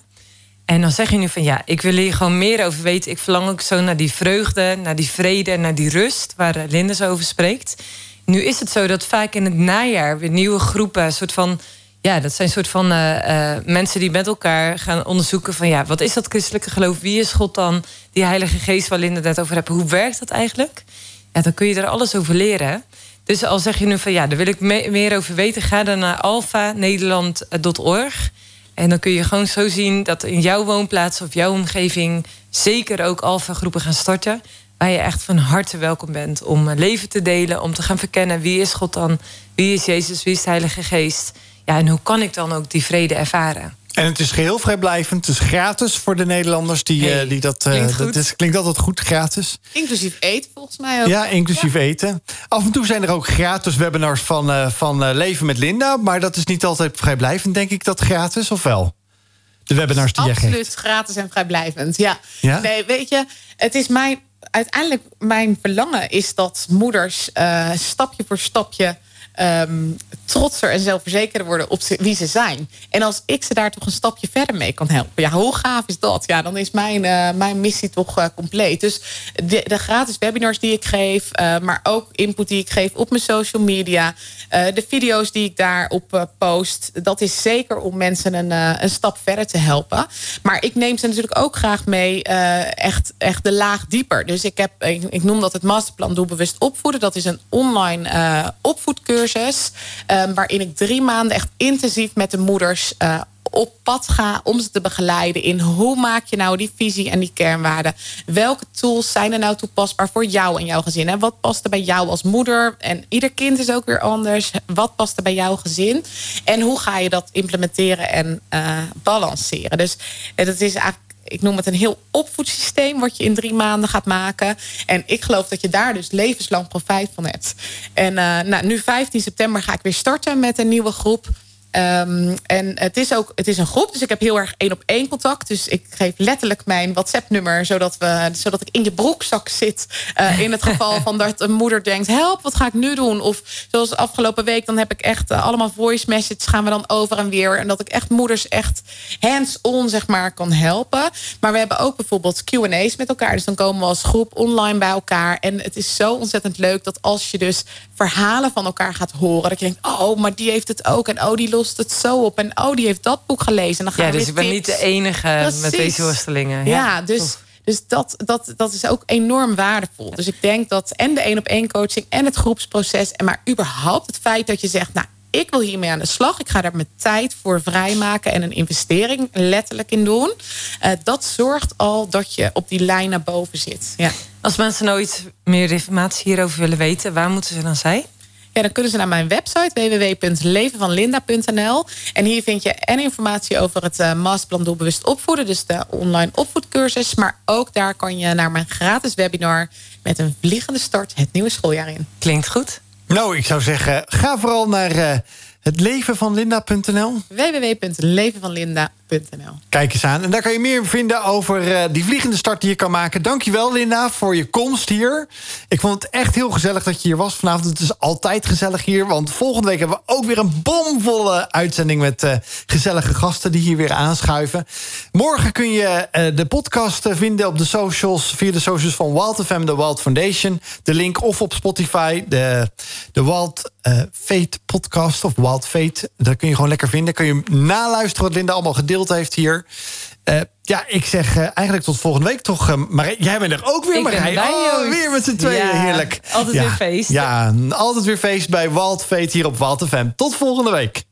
Speaker 2: En dan zeg je nu van ja, ik wil hier gewoon meer over weten. Ik verlang ook zo naar die vreugde, naar die vrede, naar die rust waar Linda over spreekt. Nu is het zo dat vaak in het najaar weer nieuwe groepen, een soort van ja, dat zijn soort van uh, uh, mensen die met elkaar gaan onderzoeken van ja, wat is dat christelijke geloof? Wie is God dan? Die Heilige Geest waar Linda het over hebben. Hoe werkt dat eigenlijk? Ja, dan kun je er alles over leren. Dus al zeg je nu van ja, daar wil ik me meer over weten, ga dan naar alfanederland.org. En dan kun je gewoon zo zien dat in jouw woonplaats of jouw omgeving zeker ook alfa groepen gaan starten. waar je echt van harte welkom bent om leven te delen, om te gaan verkennen wie is God dan, wie is Jezus, wie is de Heilige Geest. Ja, en hoe kan ik dan ook die vrede ervaren?
Speaker 1: En het is geheel vrijblijvend. Het is gratis voor de Nederlanders die,
Speaker 2: Hey,
Speaker 1: eh, die dat. eh,
Speaker 2: klinkt
Speaker 1: dat
Speaker 2: goed.
Speaker 1: is, klinkt altijd goed, gratis.
Speaker 3: Inclusief eten volgens mij ook.
Speaker 1: Ja, inclusief eten. Af en toe zijn er ook gratis webinars van, eh, van eh, Leven met Linda. Maar dat is niet altijd vrijblijvend, denk ik, dat gratis, of wel? De webinars die jij
Speaker 3: Absoluut
Speaker 1: geeft.
Speaker 3: gratis en vrijblijvend. Ja.
Speaker 1: Ja?
Speaker 3: Nee, weet je, het is mijn. Uiteindelijk, mijn verlangen is dat moeders eh, stapje voor stapje. Ehm, trotser en zelfverzekerder worden op wie ze zijn. En als ik ze daar toch een stapje verder mee kan helpen. Ja, hoe gaaf is dat? Ja, dan is mijn, eh, mijn missie toch eh, compleet. Dus de, de gratis webinars die ik geef, eh, maar ook input die ik geef op mijn social media, de video's die ik daarop post, dat is zeker om mensen een, een stap verder te helpen. Maar ik neem ze natuurlijk ook graag mee, echt, echt de laag dieper. Dus ik, heb, ik, ik noem dat het masterplan Doelbewust Opvoeden. Dat is een online eh, opvoedcursus, eh, waarin ik drie maanden echt intensief met de moeders. eh, op pad ga om ze te begeleiden in hoe maak je nou die visie en die kernwaarden. Welke tools zijn er nou toepasbaar voor jou en jouw gezin? En wat past er bij jou als moeder? En ieder kind is ook weer anders. Wat past er bij jouw gezin? En hoe ga je dat implementeren en eh, balanceren? Dus dat is eigenlijk ik noem het een heel opvoedsysteem wat je in drie maanden gaat maken. En ik geloof dat je daar dus levenslang profijt van hebt. En eh, nou, nu 15 september ga ik weer starten met een nieuwe groep. Ehm, en het is ook het is een groep, dus ik heb heel erg één op één contact. Dus ik geef letterlijk mijn WhatsApp-nummer, zodat, we, zodat ik in je broekzak zit. eh, in het geval van dat een moeder denkt: help, wat ga ik nu doen? Of zoals afgelopen week, dan heb ik echt eh, allemaal voice messages gaan we dan over en weer. En dat ik echt moeders echt hands-on zeg maar kan helpen. Maar we hebben ook bijvoorbeeld Q&A's met elkaar. Dus dan komen we als groep online bij elkaar. En het is zo ontzettend leuk dat als je dus verhalen van elkaar gaat horen, dat je denkt: oh, maar die heeft het ook en oh, die lost het zo op en oh, die heeft dat boek gelezen. En dan gaan
Speaker 2: Ja,
Speaker 3: we
Speaker 2: dus ik ben niet de enige met
Speaker 3: Precies.
Speaker 2: deze worstelingen.
Speaker 3: Ja, dus,
Speaker 2: tof.
Speaker 3: dus dat, dat, dat is ook enorm waardevol. Dus ik denk dat en de één op één coaching en het groepsproces, en maar überhaupt het feit dat je zegt, nou, ik wil hiermee aan de slag. Ik ga daar mijn tijd voor vrijmaken en een investering letterlijk in doen. Eh, dat zorgt al dat je op die lijn naar boven zit. Ja.
Speaker 2: Als mensen iets meer informatie hierover willen weten, waar moeten ze dan zijn?
Speaker 3: Ja, dan kunnen ze naar mijn website www.levenvanlinda.nl. En hier vind je en informatie over het eh, masterplan doelbewust opvoeden. Dus de online opvoedcursus. Maar ook daar kan je naar mijn gratis webinar met een vliegende start het nieuwe schooljaar in.
Speaker 2: Klinkt goed.
Speaker 1: Nou, ik zou zeggen, ga vooral naar eh hetlevenvanlinda.nl.
Speaker 3: www.levenvanlinda.nl
Speaker 1: Kijk eens aan. En daar kan je meer vinden over eh, die vliegende start die je kan maken. Dankjewel, Linda, voor je komst hier. Ik vond het echt heel gezellig dat je hier was vanavond. Het is altijd gezellig hier. Want volgende week hebben we ook weer een bomvolle uitzending... met eh, gezellige gasten die hier weer aanschuiven. Morgen kun je eh, de podcast vinden op de socials... via de socials van Wild FM, de Wild Foundation. De link of op Spotify, de, de Wild Fate podcast... of Wild Fate, dat kun je gewoon lekker vinden. Kun je naluisteren wat Linda allemaal gedeeld heeft hier... Eh, ja, ik zeg eh, eigenlijk tot volgende week toch. eh, maar jij bent er ook weer, Marij. oh, weer met z'n tweeën,
Speaker 2: Ja,
Speaker 1: heerlijk.
Speaker 2: altijd
Speaker 1: Ja,
Speaker 2: weer feest.
Speaker 1: Ja, altijd weer feest bij Wild Fate hier op Wild FM. Tot volgende week.